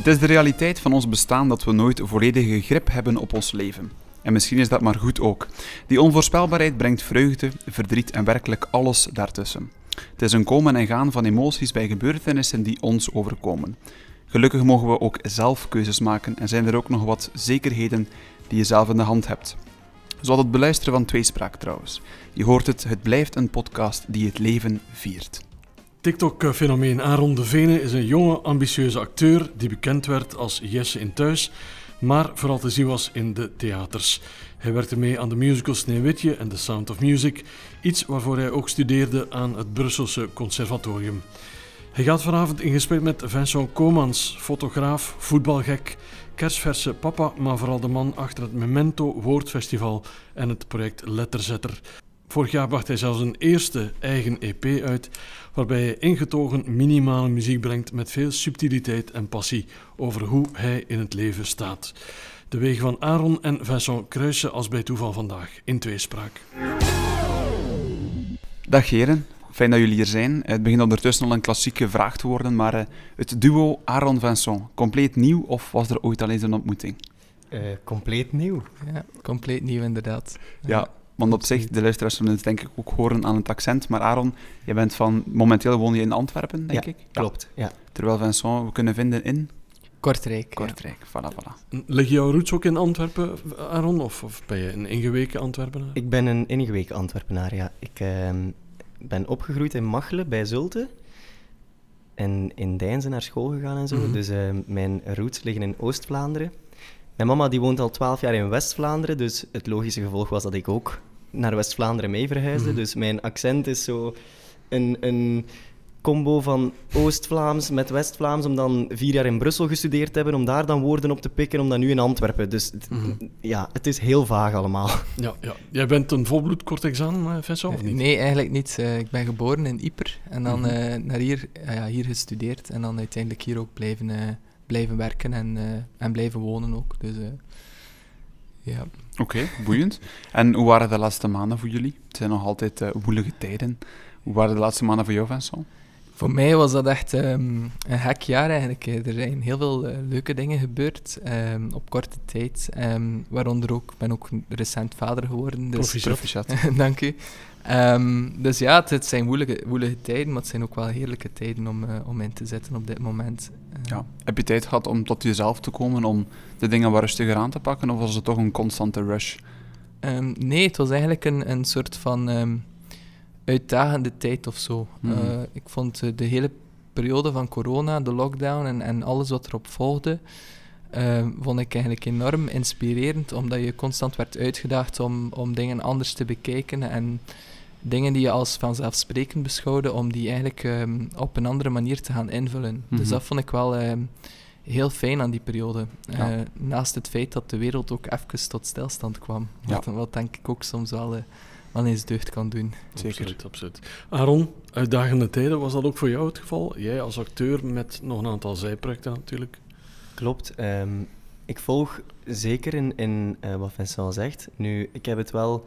Het is de realiteit van ons bestaan dat we nooit volledige grip hebben op ons leven. En misschien is dat maar goed ook. Die onvoorspelbaarheid brengt vreugde, verdriet en werkelijk alles daartussen. Het is een komen en gaan van emoties bij gebeurtenissen die ons overkomen. Gelukkig mogen we ook zelf keuzes maken en zijn er ook nog wat zekerheden die je zelf in de hand hebt. Zoals het beluisteren van Tweespraak trouwens. Je hoort het, het blijft een podcast die het leven viert. TikTok-fenomeen Aaron de Vene is een jonge, ambitieuze acteur die bekend werd als Jesse in Thuis, maar vooral te zien was in de theaters. Hij werkte mee aan de musical Sneeuwwitje en The Sound of Music, iets waarvoor hij ook studeerde aan het Brusselse Conservatorium. Hij gaat vanavond in gesprek met Vincent Komans, fotograaf, voetbalgek, kerstverse papa, maar vooral de man achter het Memento Woordfestival en het project Letterzetter. Vorig jaar bracht hij zelfs een eerste eigen EP uit, waarbij hij ingetogen minimale muziek brengt met veel subtiliteit en passie over hoe hij in het leven staat. De wegen van Aaron en Vincent kruisen als bij toeval vandaag in tweespraak. Dag heren, fijn dat jullie hier zijn. Het begint ondertussen al een klassieke vraag te worden, maar uh, het duo Aaron-Vincent, compleet nieuw of was er ooit al eens een ontmoeting? Uh, compleet nieuw. Ja, compleet nieuw inderdaad. Ja, want op zich, de luisteraars zullen het denk ik ook horen aan het accent. Maar Aaron, je bent van, momenteel woon je in Antwerpen, denk ja, ik? klopt. Ja. Terwijl Vincent we kunnen vinden in... Kortrijk. Kortrijk, ja. voilà, voilà. Lig jouw roots ook in Antwerpen, Aaron? Of, of ben je een ingeweken Antwerpenaar? Ik ben een ingeweken Antwerpenaar, ja. Ik uh, ben opgegroeid in Machelen, bij Zulte. En in Deinzen naar school gegaan en zo. Mm -hmm. Dus uh, mijn roots liggen in Oost-Vlaanderen. Mijn mama die woont al twaalf jaar in West-Vlaanderen, dus het logische gevolg was dat ik ook naar West-Vlaanderen mee verhuisde. Mm. Dus mijn accent is zo een, een combo van Oost-Vlaams met West-Vlaams, om dan vier jaar in Brussel gestudeerd te hebben, om daar dan woorden op te pikken, om dan nu in Antwerpen. Dus mm. ja, het is heel vaag allemaal. Ja, ja. Jij bent een volbloed kort examen, Vincent, of niet? Nee, eigenlijk niet. Uh, ik ben geboren in Yper en dan mm -hmm. uh, naar hier, uh, ja, hier gestudeerd en dan uiteindelijk hier ook blijven, blijven werken en, en blijven wonen ook. Dus ja. Oké, okay, boeiend. En hoe waren de laatste maanden voor jullie? Het zijn nog altijd uh, woelige tijden. Hoe waren de laatste maanden voor jou, Vincent? Voor mij was dat echt um, een gek jaar eigenlijk. Er zijn heel veel uh, leuke dingen gebeurd um, op korte tijd. Um, waaronder ook, ik ben ook recent vader geworden. Dus Proficiat. Dank u. dus ja, het, het zijn woelige, woelige, tijden, maar het zijn ook wel heerlijke tijden om, uh, om in te zetten op dit moment. Ja. Heb je tijd gehad om tot jezelf te komen, om de dingen wat rustiger aan te pakken, of was het toch een constante rush? nee, het was eigenlijk een, een soort van uitdagende tijd of zo. Mm. Uh, ik vond uh, de hele periode van corona, de lockdown en, en alles wat erop volgde, uh, vond ik eigenlijk enorm inspirerend, omdat je constant werd uitgedaagd om, om dingen anders te bekijken en dingen die je als vanzelfsprekend beschouwde, om die eigenlijk um, op een andere manier te gaan invullen. Mm -hmm. Dus dat vond ik wel um, heel fijn aan die periode. Ja. naast het feit dat de wereld ook even tot stilstand kwam. Ja. Wat, wat denk ik ook soms wel wel eens deugd kan doen. Zeker. Absoluut, absoluut. Aaron, uitdagende tijden, was dat ook voor jou het geval? Jij als acteur met nog een aantal zijprojecten natuurlijk. Klopt. Um, ik volg zeker in, in uh, wat Vincent zegt. Nu, ik heb het wel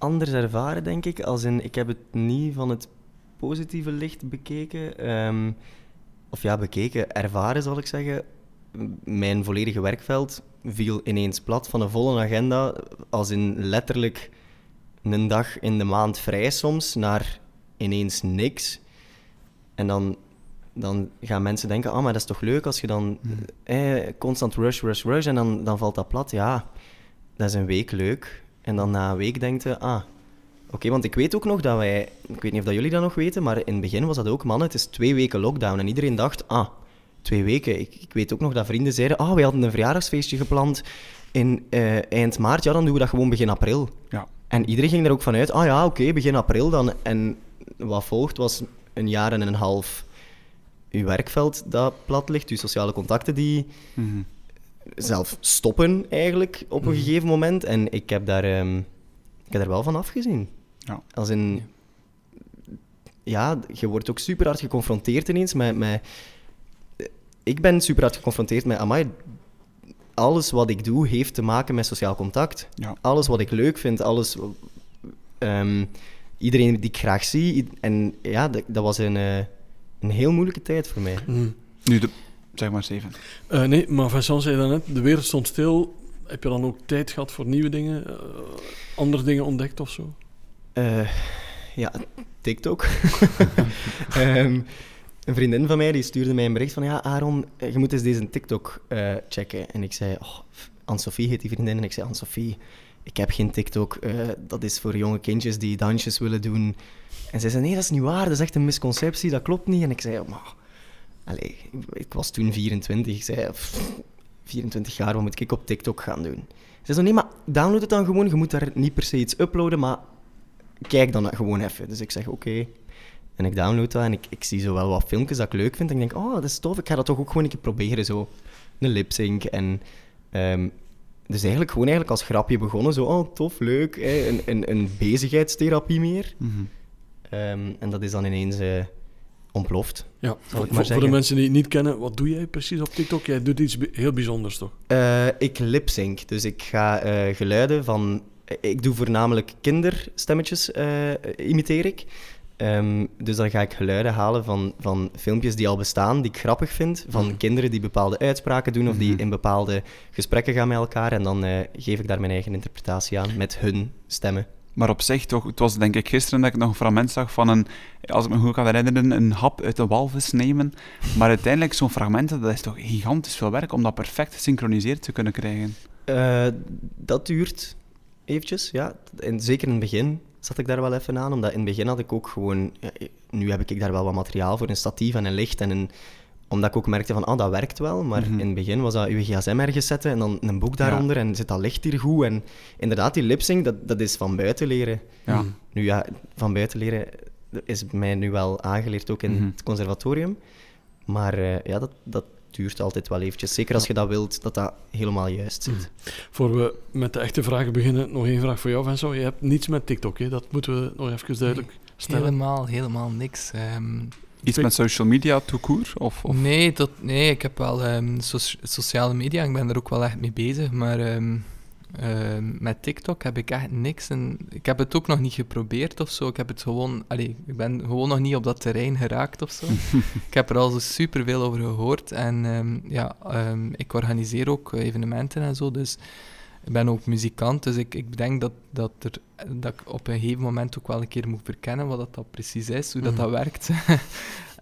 anders ervaren, denk ik. Als in, ik heb het niet van het positieve licht bekeken. Um, of ja, bekeken, ervaren zal ik zeggen. Mijn volledige werkveld viel ineens plat van een volle agenda. Als in letterlijk een dag in de maand vrij soms, naar ineens niks. En dan, dan gaan mensen denken, ah, maar dat is toch leuk als je dan eh, constant rush, rush, rush, en dan, dan valt dat plat. Ja, dat is een week leuk. En dan na een week denkt je, ah, oké, okay, want ik weet ook nog dat wij, ik weet niet of dat jullie dat nog weten, maar in het begin was dat ook, man, het is twee weken lockdown. En iedereen dacht, ah, twee weken. Ik, ik weet ook nog dat vrienden zeiden, ah, wij hadden een verjaardagsfeestje gepland in uh, eind maart, ja, dan doen we dat gewoon begin april. Ja. En iedereen ging er ook vanuit, ah ja, oké, okay, begin april dan. En wat volgt was een jaar en een half uw werkveld dat plat ligt, uw sociale contacten die mm -hmm. Zelf stoppen eigenlijk op een -hmm. gegeven moment. En ik heb daar, um, ik heb daar wel van afgezien. Ja. Als in, ja, je wordt ook super hard geconfronteerd ineens met, met ik ben super hard geconfronteerd met, amai, alles wat ik doe heeft te maken met sociaal contact. Ja. Alles wat ik leuk vind, alles... Um, iedereen die ik graag zie. En ja, dat, dat was een, uh, een heel moeilijke tijd voor mij. Mm. Nu, de, Zeg maar, Steven. Uh, nee, maar Vincent zei net, de wereld stond stil. Heb je dan ook tijd gehad voor nieuwe dingen? Uh, andere dingen ontdekt of zo? Uh, ja, TikTok. um, een vriendin van mij die stuurde mij een bericht van... Ja, Aaron, je moet eens deze TikTok checken. En ik zei... Oh, Anne-Sophie heet die vriendin. En ik zei, Anne-Sophie, ik heb geen TikTok. dat is voor jonge kindjes die dansjes willen doen. En zij zei, nee, dat is niet waar. Dat is echt een misconceptie. Dat klopt niet. En ik zei, maar Allee, ik was toen 24. Ik zei, 24 jaar, wat moet ik op TikTok gaan doen? Ze zei, nee, maar download het dan gewoon. Je moet daar niet per se iets uploaden, maar kijk dan gewoon even. Dus ik zeg, oké. En ik download dat en ik, ik zie zo wel wat filmpjes dat ik leuk vind. En ik denk, oh, dat is tof. Ik ga dat toch ook gewoon een keer proberen, zo. Een lip-sync en... Um, dus eigenlijk gewoon eigenlijk als grapje begonnen. Zo, oh, tof, leuk. Hè, een, een, een bezigheidstherapie meer. Mm -hmm. um, en dat is dan ineens... Uh, ontploft. Ja, voor, voor, de mensen die het niet kennen, wat doe jij precies op TikTok? Jij doet iets heel bijzonders, toch? Uh, ik lip-sync. Dus ik ga uh, geluiden van... Ik doe voornamelijk kinderstemmetjes, uh, imiteer ik. Um, dus dan ga ik geluiden halen van, van filmpjes die al bestaan, die ik grappig vind. Van mm. kinderen die bepaalde uitspraken doen of die mhm. in bepaalde gesprekken gaan met elkaar. En dan geef ik daar mijn eigen interpretatie aan met hun stemmen. Maar op zich toch, het was denk ik gisteren dat ik nog een fragment zag van een, als ik me goed kan herinneren, een hap uit de walvis nemen. Maar uiteindelijk, zo'n fragmenten, dat is toch gigantisch veel werk om dat perfect gesynchroniseerd te kunnen krijgen. Uh, dat duurt eventjes, ja. En zeker in het begin zat ik daar wel even aan, omdat in het begin had ik ook gewoon... Nu heb ik daar wel wat materiaal voor, een statief en een licht en een omdat ik ook merkte van, ah, dat werkt wel. Maar mhm. in het begin was dat je gsm ergens zetten en dan een boek daaronder en zit dat licht hier goed. En inderdaad, die lipsync, dat, dat is van buiten leren. Ja. Nu ja, van buiten leren is mij nu wel aangeleerd, ook in mhm. het conservatorium. Maar uh, ja, dat, dat duurt altijd wel eventjes. Zeker als je dat wilt, dat dat helemaal juist zit. Mhm. Voor we met de echte vragen beginnen, nog één vraag voor jou, Vincent. Je hebt niets met TikTok, hè? dat moeten we nog even duidelijk stellen. Helemaal, helemaal niks. Um, Iets met social media, toekoer? Of, of, Nee, tot, nee, ik heb wel um, sociale media, ik ben er ook wel echt mee bezig, maar um, met TikTok heb ik echt niks. En ik heb het ook nog niet geprobeerd of zo. Ik heb het gewoon, allee, ik ben gewoon nog niet op dat terrein geraakt of zo. ik heb er al zo super veel over gehoord en ja, ik organiseer ook evenementen en zo, dus ik ben ook muzikant, dus ik, ik denk dat, dat, er, dat ik op een gegeven moment ook wel een keer moet verkennen wat dat, dat precies is, hoe dat, dat mhm. werkt.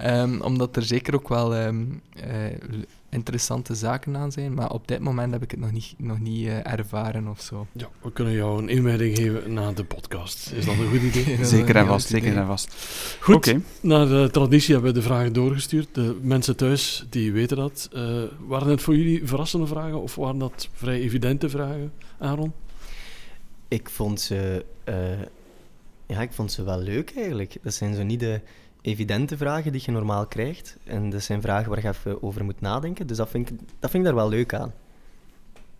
um, omdat er zeker ook wel um, uh, interessante zaken aan zijn, maar op dit moment heb ik het nog niet, nog niet uh, ervaren of zo. Ja, we kunnen jou een inleiding geven na de podcast. Is dat een goed idee? zeker en vast, zeker en vast. Goed, okay. naar de traditie hebben we de vragen doorgestuurd. De mensen thuis, die weten dat. Uh, waren het voor jullie verrassende vragen of waren dat vrij evidente vragen, Aaron? Ik vond ze... Uh, ja, ik vond ze wel leuk eigenlijk. Dat zijn zo niet de evidente vragen die je normaal krijgt. En dat zijn vragen waar je even over moet nadenken. Dus dat vind ik, dat vind ik daar wel leuk aan.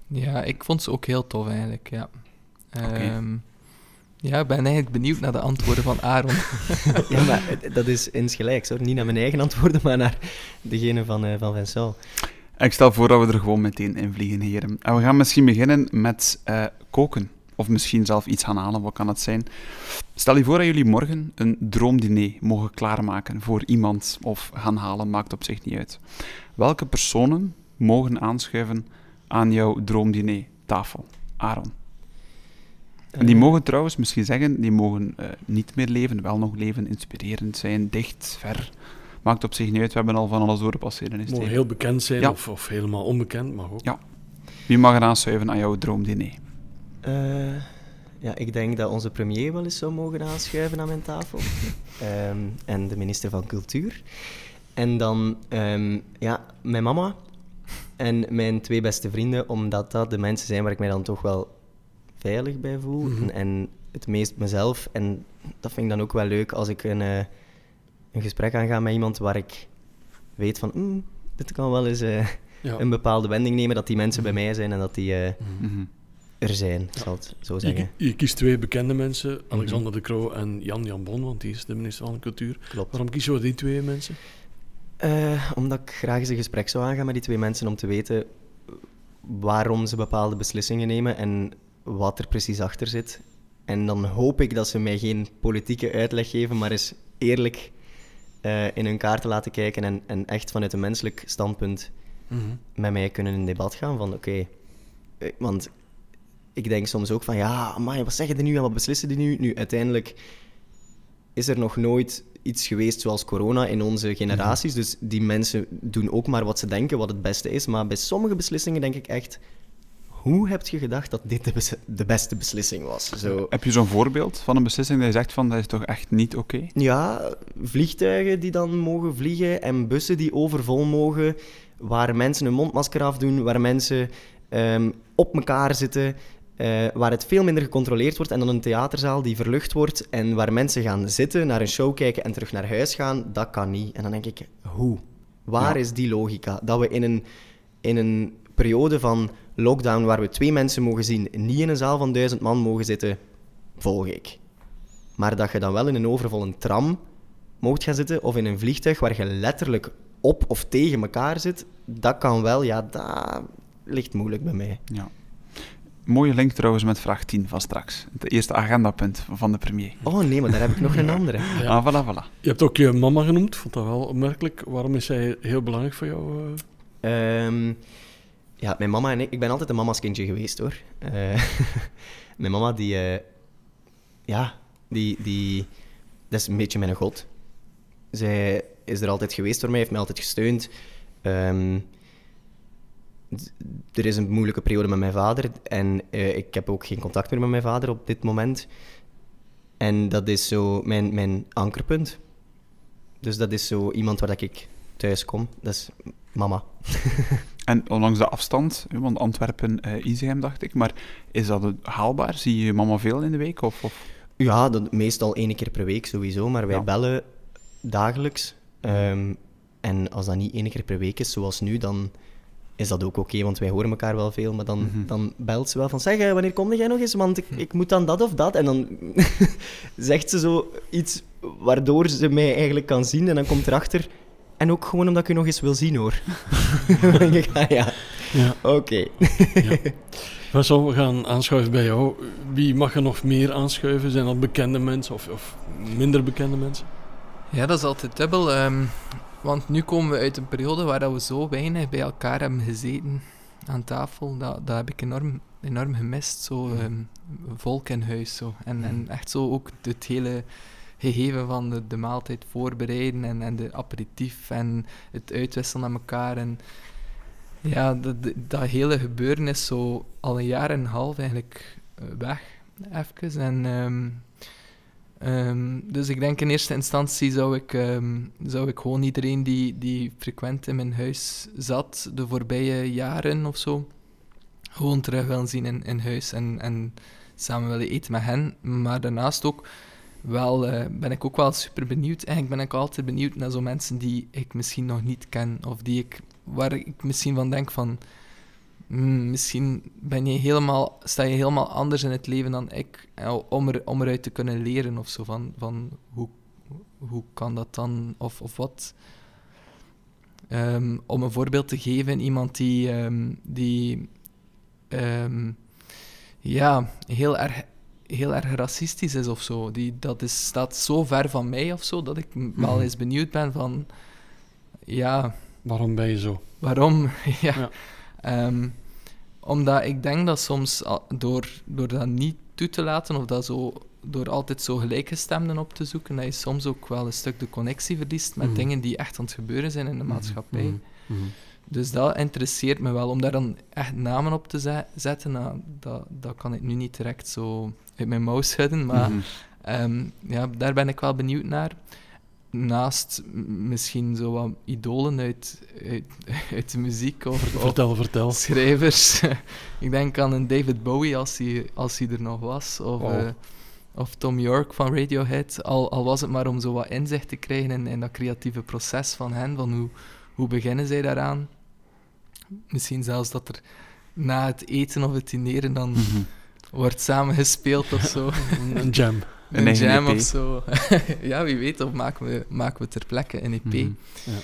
Ja, ik vond ze ook heel tof eigenlijk, ja. Um, ja, ik ben eigenlijk benieuwd naar de antwoorden van Aaron. ja, maar dat is insgelijks hoor. Niet naar mijn eigen antwoorden, maar naar degene van, uh, van Vincent. Ik stel voor dat we er gewoon meteen in vliegen, heren. En we gaan misschien beginnen met uh, koken. Of misschien zelf iets gaan halen, wat kan het zijn? Stel je voor dat jullie morgen een droomdiner mogen klaarmaken voor iemand of gaan halen, maakt op zich niet uit. Welke personen mogen aanschuiven aan jouw droomdiner tafel? Aaron. En die eh. mogen trouwens misschien zeggen, die mogen uh, niet meer leven, wel nog leven, inspirerend zijn, dicht, ver. Maakt op zich niet uit, we hebben al van alles doorpasseren. Mogen heel bekend zijn ja. of, of, helemaal onbekend, mag ook. Ja. Wie mag er aanschuiven aan jouw droomdiner? Uh, ja, ik denk dat onze premier wel eens zou mogen aanschuiven aan mijn tafel. um, en de minister van Cultuur. En dan um, ja, mijn mama en mijn twee beste vrienden, omdat dat de mensen zijn waar ik mij dan toch wel veilig bij voel. Mm -hmm. en, en, het meest mezelf. En dat vind ik dan ook wel leuk als ik een, uh, een gesprek aanga met iemand waar ik weet van, mm, dit kan wel eens uh, ja. een bepaalde wending nemen, dat die mensen bij mij zijn en dat die... Uh, mm -hmm er zijn, zal het zo zeggen. Je, je kiest twee bekende mensen, mhm. Alexander de Croo en Jan Jan Bon, want die is de minister van Cultuur. Klopt. Waarom kies je die twee mensen? Uh, omdat ik graag eens een gesprek zou aangaan met die twee mensen om te weten waarom ze bepaalde beslissingen nemen en wat er precies achter zit. En dan hoop ik dat ze mij geen politieke uitleg geven, maar eens eerlijk uh, in hun kaarten laten kijken en, en echt vanuit een menselijk standpunt mhm. met mij kunnen in debat gaan van oké, eh, want ik denk soms ook van ja, maar wat zeggen die nu en wat beslissen die nu? Nu, uiteindelijk is er nog nooit iets geweest zoals corona in onze generaties. Dus die mensen doen ook maar wat ze denken, wat het beste is. Maar bij sommige beslissingen denk ik echt... Hoe heb je gedacht dat dit de, de beste beslissing was? Zo... Heb je zo'n voorbeeld van een beslissing dat je zegt van dat is toch echt niet oké? Ja, vliegtuigen die dan mogen vliegen en bussen die overvol mogen, waar mensen een mondmasker afdoen, waar mensen um, op elkaar zitten. Uh, waar het veel minder gecontroleerd wordt en dan een theaterzaal die verlucht wordt en waar mensen gaan zitten, naar een show kijken en terug naar huis gaan, dat kan niet. En dan denk ik, hoe? Waar is die logica? Dat we in een, in een periode van lockdown waar we twee mensen mogen zien, niet in een zaal van duizend man mogen zitten, volg ik. Maar dat je dan wel in een overvolle tram mocht gaan zitten of in een vliegtuig waar je letterlijk op of tegen elkaar zit, dat kan wel, ja, dat ligt moeilijk bij mij. Ja. Mooie link trouwens met vraag 10 van straks. Het eerste agendapunt van de premier. Oh nee, maar daar heb ik nog een andere. Ja. Ah, voilà, voilà. Je hebt ook je mama genoemd, vond dat wel opmerkelijk. Waarom is zij heel belangrijk voor jou? Uh... ja, mijn mama en ik... Ik ben altijd een mama's kindje geweest, hoor. Uh, mijn mama, die... Uh, ja, die, die... Dat is een beetje mijn god. Zij is er altijd geweest voor mij, heeft mij altijd gesteund. Um, er is een moeilijke periode met mijn vader en uh, ik heb ook geen contact meer met mijn vader op dit moment. En dat is zo mijn, mijn ankerpunt. Dus dat is zo iemand waar ik thuis kom. Dat is mama. en ondanks de afstand, want Antwerpen, uh, Izegem dacht ik, maar is dat haalbaar? Zie je mama veel in de week? Of, of? Ja, dat, meestal één keer per week sowieso, maar wij bellen dagelijks. Um, en als dat niet één keer per week is, zoals nu, dan is dat ook oké, want wij horen elkaar wel veel. Maar dan, mhm. dan belt ze wel van, zeg, wanneer kom jij nog eens? Want ik, ik moet dan dat of dat. En dan zegt ze zo iets waardoor ze mij eigenlijk kan zien. En dan komt erachter... En ook gewoon omdat ik u nog eens wil zien, hoor. dan denk ik, ah ja, ja. oké. Okay. ja. we gaan aanschuiven bij jou. Wie mag er nog meer aanschuiven? Zijn dat bekende mensen of, of minder bekende mensen? Ja, dat is altijd dubbel. Um, want nu komen we uit een periode waar we zo weinig bij elkaar hebben gezeten aan tafel. Dat, dat heb ik enorm, enorm gemist. Zo um, volk in huis. Zo. En, en echt zo ook het hele gegeven van de, de maaltijd voorbereiden en, en de aperitief en het uitwisselen aan elkaar. En ja, dat, dat hele gebeuren is zo al een jaar en een half eigenlijk eh, weg. Even. En um, Um, dus ik denk in eerste instantie zou ik, um, zou ik gewoon iedereen die, die frequent in mijn huis zat de voorbije jaren of zo, gewoon terug willen zien in, in huis en, en samen willen eten met hen. Maar daarnaast ook wel, uh, ben ik ook wel super benieuwd. Eigenlijk ben ik altijd benieuwd naar zo mensen die ik misschien nog niet ken of die ik, waar ik misschien van denk van Hmm, misschien ben je helemaal, sta je helemaal anders in het leven dan ik, eh, om, er, om eruit te kunnen leren of zo. Van, van hoe, hoe kan dat dan, of, of wat. Um, om een voorbeeld te geven, iemand die, um, die um, ja, heel erg, heel erg racistisch is of zo. Die, dat is, staat zo ver van mij of zo, dat ik wel mhm. eens benieuwd ben van, ja... Waarom ben je zo? Waarom, ja. ja. Um, omdat ik denk dat soms door, door dat niet toe te laten of dat zo, door altijd zo gelijkgestemden op te zoeken, dat je soms ook wel een stuk de connectie verliest met mhm. dingen die echt aan het gebeuren zijn in de mhm. maatschappij. Mhm. Dus dat interesseert me wel. Om daar dan echt namen op te zetten, nou, dat, dat kan ik nu niet direct zo uit mijn mouw schudden. Maar ehm, ja, daar ben ik wel benieuwd naar naast misschien zo wat idolen uit, uit, de muziek of, vertel, vertel. schrijvers. ik denk aan een David Bowie als hij, als hij er nog was. Of, eh, of Tom York van Radiohead. Al, al was het maar om zo wat inzicht te krijgen in, in dat creatieve proces van hen. Van hoe, hoe beginnen zij daaraan? Misschien zelfs dat er na het eten of het dineren dan mhm. wordt samengespeeld of zo. een jam. Een, een jam EP. of zo. ja, wie weet, of maken we, maken we ter plekke een EP. Mhm. ja.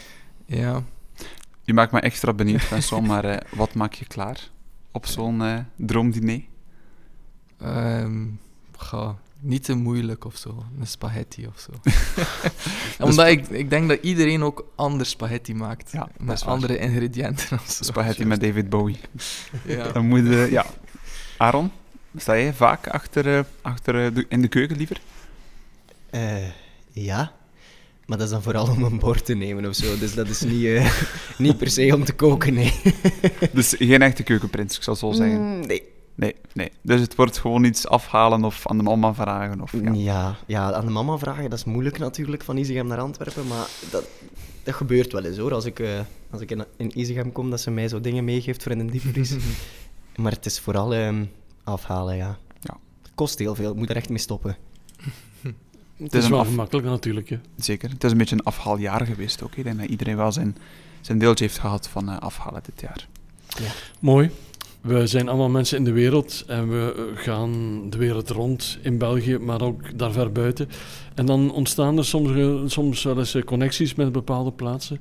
ja. Je maakt me extra benieuwd, Vincent, maar uh, wat maak je klaar op zo'n uh, droomdiner? Um, niet te moeilijk of zo. Een spaghetti of zo. Omdat ik, ik denk dat iedereen ook anders spaghetti maakt. Ja, met andere ingrediënten of zo. Spaghetti met David Bowie. Ja. Dan moet je, ja. Aaron, sta jij vaak achter, eh, achter eh, de, in de keuken liever? Eh, ja, maar dat is dan vooral om een bord te nemen of zo. Dus dat is niet, niet per se om te koken, nee. Dus geen echte keukenprins, ik zal zo zeggen. Mm, nee. Nee, nee. Dus het wordt gewoon iets afhalen of aan de mama vragen. Of, ja. Ja. Ja, aan de mama vragen, dat is moeilijk natuurlijk, van Isegem naar Antwerpen. Maar dat, dat gebeurt wel eens hoor. Als ik, als ik in, in kom, dat ze mij zo dingen meegeeft voor in een diepvries. maar het is vooral ehm, afhalen, ja. Ja. Het kost heel veel, ik moet er echt mee stoppen. Het is is een wel af- gemakkelijk natuurlijk. Hè. Zeker. Het is een beetje een afhaaljaar geweest ook. Ik denk dat iedereen wel zijn, zijn deeltje heeft gehad van eh, afhalen dit jaar. Mooi. We zijn allemaal mensen in de wereld en we gaan de wereld rond in België, maar ook daar ver buiten. En dan ontstaan er soms, eh, soms wel eens eh, connecties met bepaalde plaatsen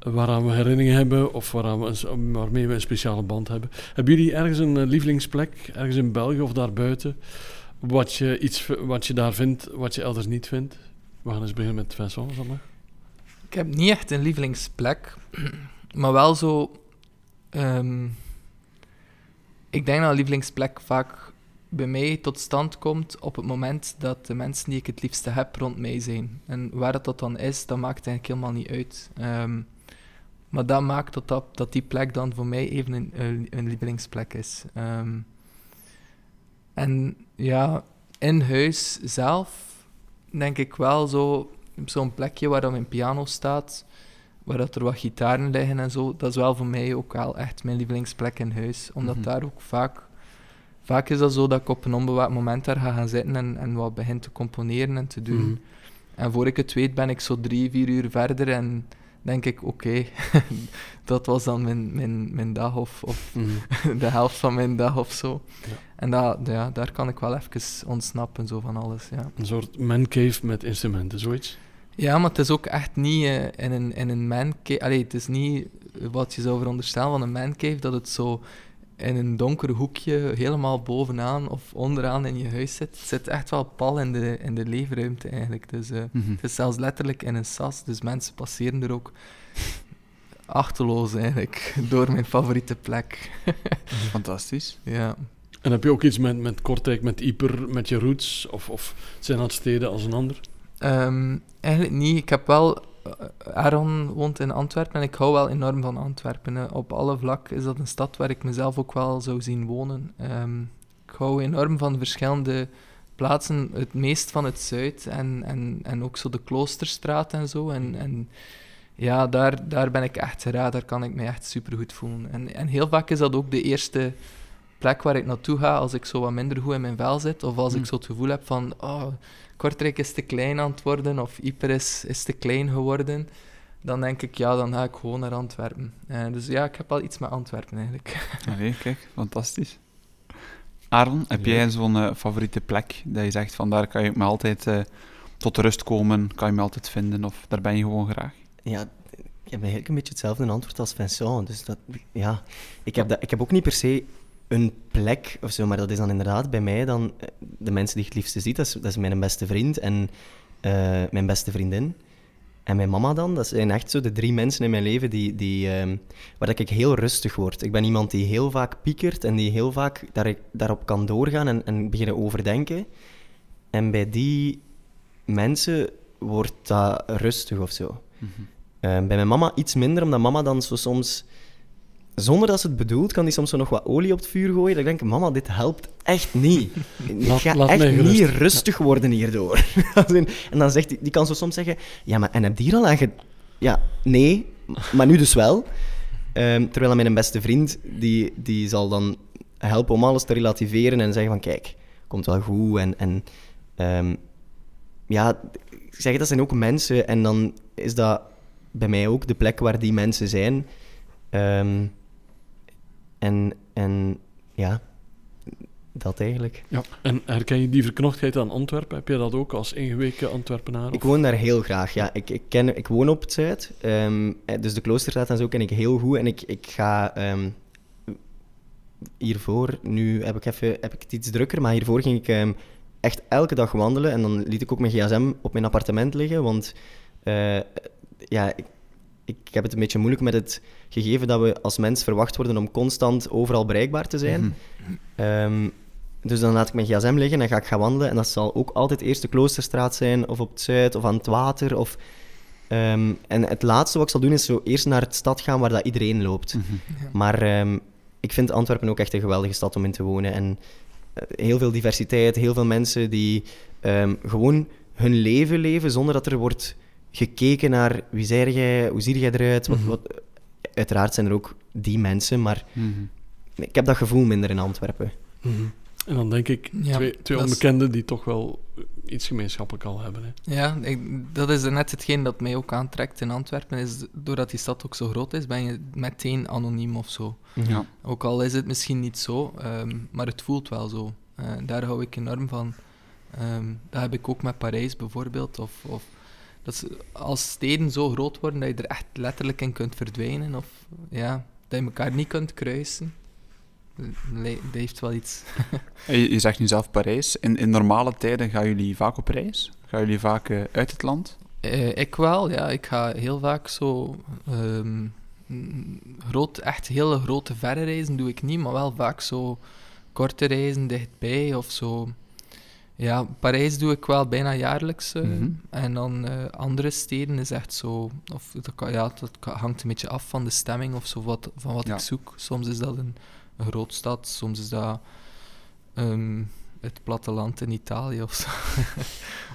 waaraan we herinneringen hebben of waaraan we waarmee we een speciale band hebben. Hebben jullie ergens een eh, lievelingsplek, ergens in België of daarbuiten, wat je, iets, wat je daar vindt, wat je elders niet vindt? We gaan eens beginnen met Vincent, mag. Ik heb niet echt een lievelingsplek, maar wel zo. ehm, ik denk dat een lievelingsplek vaak bij mij tot stand komt op het moment dat de mensen die ik het liefste heb rond mij zijn. En waar dat, dat dan is, dat maakt eigenlijk helemaal niet uit. Ehm, maar dat maakt dat, dat, dat die plek dan voor mij even een, een, lievelingsplek is. Ehm, en ja, in huis zelf denk ik wel zo zo'n plekje waar dan mijn piano staat, waar dat er wat gitaren liggen en zo, dat is wel voor mij ook wel echt mijn lievelingsplek in huis. Omdat Mhm. daar ook vaak... Vaak is dat zo dat ik op een onbewaakt moment daar ga gaan zitten en, en wat begin te componeren en te doen. Mhm. En voor ik het weet ben ik zo drie, vier uur verder en denk ik, oké, dat was dan mijn, mijn, mijn dag of, of Mhm. de helft van mijn dag of zo. Ja. En dat, ja, daar kan ik wel even ontsnappen zo van alles, ja. Een soort mancave met instrumenten, zoiets. Ja, maar het is ook echt niet eh, in een, in een mancave... Allee, het is niet wat je zou veronderstellen van een mancave, dat het zo in een donker hoekje helemaal bovenaan of onderaan in je huis zit. Het zit echt wel pal in de, in de leefruimte eigenlijk. Dus, eh, Mhm. het is zelfs letterlijk in een sas, dus mensen passeren er ook achterloos eigenlijk door mijn favoriete plek. Fantastisch. ja. En heb je ook iets met, met Kortrijk, met Ieper, met je roots? Of, of zijn dat steden als een ander? Ehm, eigenlijk niet. Ik heb wel... eh, Aaron woont in Antwerpen en ik hou wel enorm van Antwerpen. hè. Op alle vlakken is dat een stad waar ik mezelf ook wel zou zien wonen. Ehm, ik hou enorm van verschillende plaatsen, het meest van het zuid en, en, en ook zo de Kloosterstraat en zo. En, en ja, daar, daar ben ik echt geraakt, daar kan ik me echt supergoed voelen. En, en heel vaak is dat ook de eerste plek waar ik naartoe ga als ik zo wat minder goed in mijn vel zit. Of als ik zo het gevoel heb van, oh, Kortrijk is te klein aan het worden of Yper is, is te klein geworden, dan denk ik, ja, dan ga ik gewoon naar Antwerpen. Eh, dus ja, ik heb wel iets met Antwerpen eigenlijk. Allee, kijk, fantastisch. Aaron, heb Ja. jij zo'n eh, favoriete plek dat je zegt van daar kan je me altijd eh, tot rust komen, kan je me altijd vinden of daar ben je gewoon graag? Ja, ik heb eigenlijk een beetje hetzelfde antwoord als Vincent. Dus dat, ja, ik heb, dat, ik heb ook niet per se een plek of zo, maar dat is dan inderdaad bij mij dan eh, de mensen die ik het liefste ziet. Dat is, dat is mijn beste vriend en eh, mijn beste vriendin. En mijn mama dan, dat zijn echt zo de drie mensen in mijn leven die, die, ehm, waar dat ik heel rustig word. Ik ben iemand die heel vaak piekert en die heel vaak daar, daarop kan doorgaan en, en beginnen overdenken. En bij die mensen wordt dat rustig of zo. Eh, bij mijn mama iets minder, omdat mama dan zo soms, zonder dat ze het bedoelt, kan die soms zo nog wat olie op het vuur gooien. Ik denk, mama, dit helpt echt niet. Ik ga laat echt gerust. niet rustig worden hierdoor. En dan zegt die, die kan zo soms zeggen, ja, maar en heb je hier al aan ge... Ja, nee, maar nu dus wel. Ehm, terwijl mijn beste vriend, die, die zal dan helpen om alles te relativeren en zeggen van, kijk, komt wel goed. En, en ehm, ja, ik zeg, dat zijn ook mensen en dan is dat bij mij ook de plek waar die mensen zijn. Ehm, en, en ja, dat eigenlijk. Ja. En herken je die verknochtheid aan Antwerpen? Heb je dat ook als ingeweken Antwerpenaar? Ik woon daar heel graag, ja. Ik, ik, ken, ik woon op het Zuid, ehm, eh, dus de Kloosterstraat en zo ken ik heel goed. En ik, ik ga ehm, hiervoor, nu heb ik, even, heb ik het iets drukker, maar hiervoor ging ik ehm, echt elke dag wandelen. En dan liet ik ook mijn gsm op mijn appartement liggen, want eh, ja, ik, ik heb het een beetje moeilijk met het gegeven dat we als mens verwacht worden om constant overal bereikbaar te zijn. Mhm. Ehm, dus dan laat ik mijn gsm liggen en ga ik gaan wandelen. En dat zal ook altijd eerst de Kloosterstraat zijn, of op het Zuid, of aan het water. Of, ehm, en het laatste wat ik zal doen, is zo eerst naar de stad gaan waar dat iedereen loopt. Mhm. Maar ehm, ik vind Antwerpen ook echt een geweldige stad om in te wonen. En eh, heel veel diversiteit, heel veel mensen die ehm, gewoon hun leven leven zonder dat er wordt gekeken naar wie zij jij, hoe zie jij eruit. Wat, Mhm. wat, uiteraard zijn er ook die mensen, maar Mhm. ik heb dat gevoel minder in Antwerpen. Mhm. En dan denk ik Ja, twee, twee is- onbekenden die toch wel iets gemeenschappelijk al hebben. Hè. Ja, ik, dat is net hetgeen dat mij ook aantrekt in Antwerpen. Is, doordat die stad ook zo groot is, ben je meteen anoniem of zo. Ja. Ook al is het misschien niet zo, ehm, maar het voelt wel zo. Eh, daar hou ik enorm van. Ehm, dat heb ik ook met Parijs bijvoorbeeld. Of, of dat ze, als steden zo groot worden dat je er echt letterlijk in kunt verdwijnen. Of ja, dat je elkaar niet kunt kruisen. Dat heeft wel iets. Je, je zegt nu zelf Parijs. In, in normale tijden gaan jullie vaak op reis? Gaan jullie vaak eh, uit het land? Eh, ik wel, ja. Ik ga heel vaak zo... mm, groot, echt hele grote verre reizen doe ik niet, maar wel vaak zo korte reizen dichtbij of zo. Ja, Parijs doe ik wel bijna jaarlijks. eh, Mhm. En dan eh, andere steden is echt zo... Of, dat, kan- ja, dat hangt een beetje af van de stemming of zo, wat, van wat Ja. ik zoek. Soms is dat een, een grootstad, soms is dat ehm, het platteland in Italië of zo.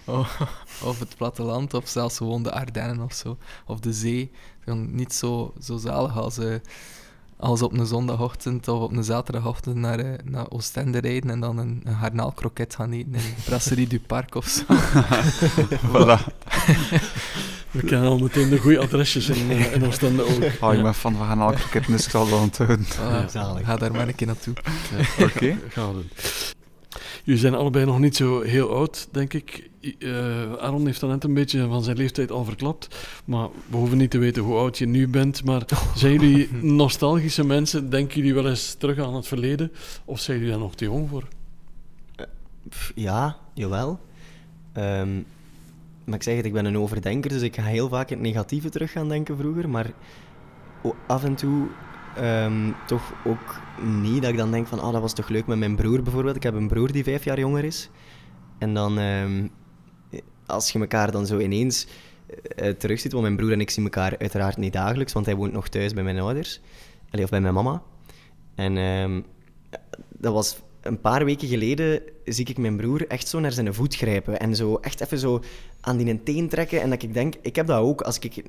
of, of het platteland, of zelfs gewoon de Ardennen of zo. Of de zee. Dan niet zo, zo zalig als, eh, als op een zondagochtend of op een zaterdagochtend naar, eh, naar Oostende rijden en dan een, een garnaalkroket gaan eten in Brasserie du Parc of zo. Voilà. We kennen al meteen de goede adresjes in, eh, in Oostende ook. Oh, ik ben fan van gaan kroketten, dus ik zal dat onthouden. Zalig. ga daar maar een keer naartoe. Oké. Gaan we doen. Jullie zijn allebei nog niet zo heel oud, denk ik. Eh, Aaron heeft dan net een beetje van zijn leeftijd al verklapt. Maar we hoeven niet te weten hoe oud je nu bent. Maar zijn jullie nostalgische mensen? Denken jullie wel eens terug aan het verleden? Of zijn jullie daar nog te jong voor? Pff, Ja, jawel. Ehm, maar ik zeg het, ik ben een overdenker, dus ik ga heel vaak in het negatieve terug gaan denken vroeger. Maar af en toe ehm, toch ook niet dat ik dan denk van, ah, dat was toch leuk met mijn broer bijvoorbeeld. Ik heb een broer die vijf jaar jonger is. En dan, ehm, als je elkaar dan zo ineens eh terugziet, want mijn broer en ik zien elkaar uiteraard niet dagelijks, want hij woont nog thuis bij mijn ouders. Allee, of bij mijn mama. En ehm, dat was een paar weken geleden zie ik mijn broer echt zo naar zijn voet grijpen. En zo echt even zo aan die teen trekken. En dat ik denk, ik heb dat ook. Als ik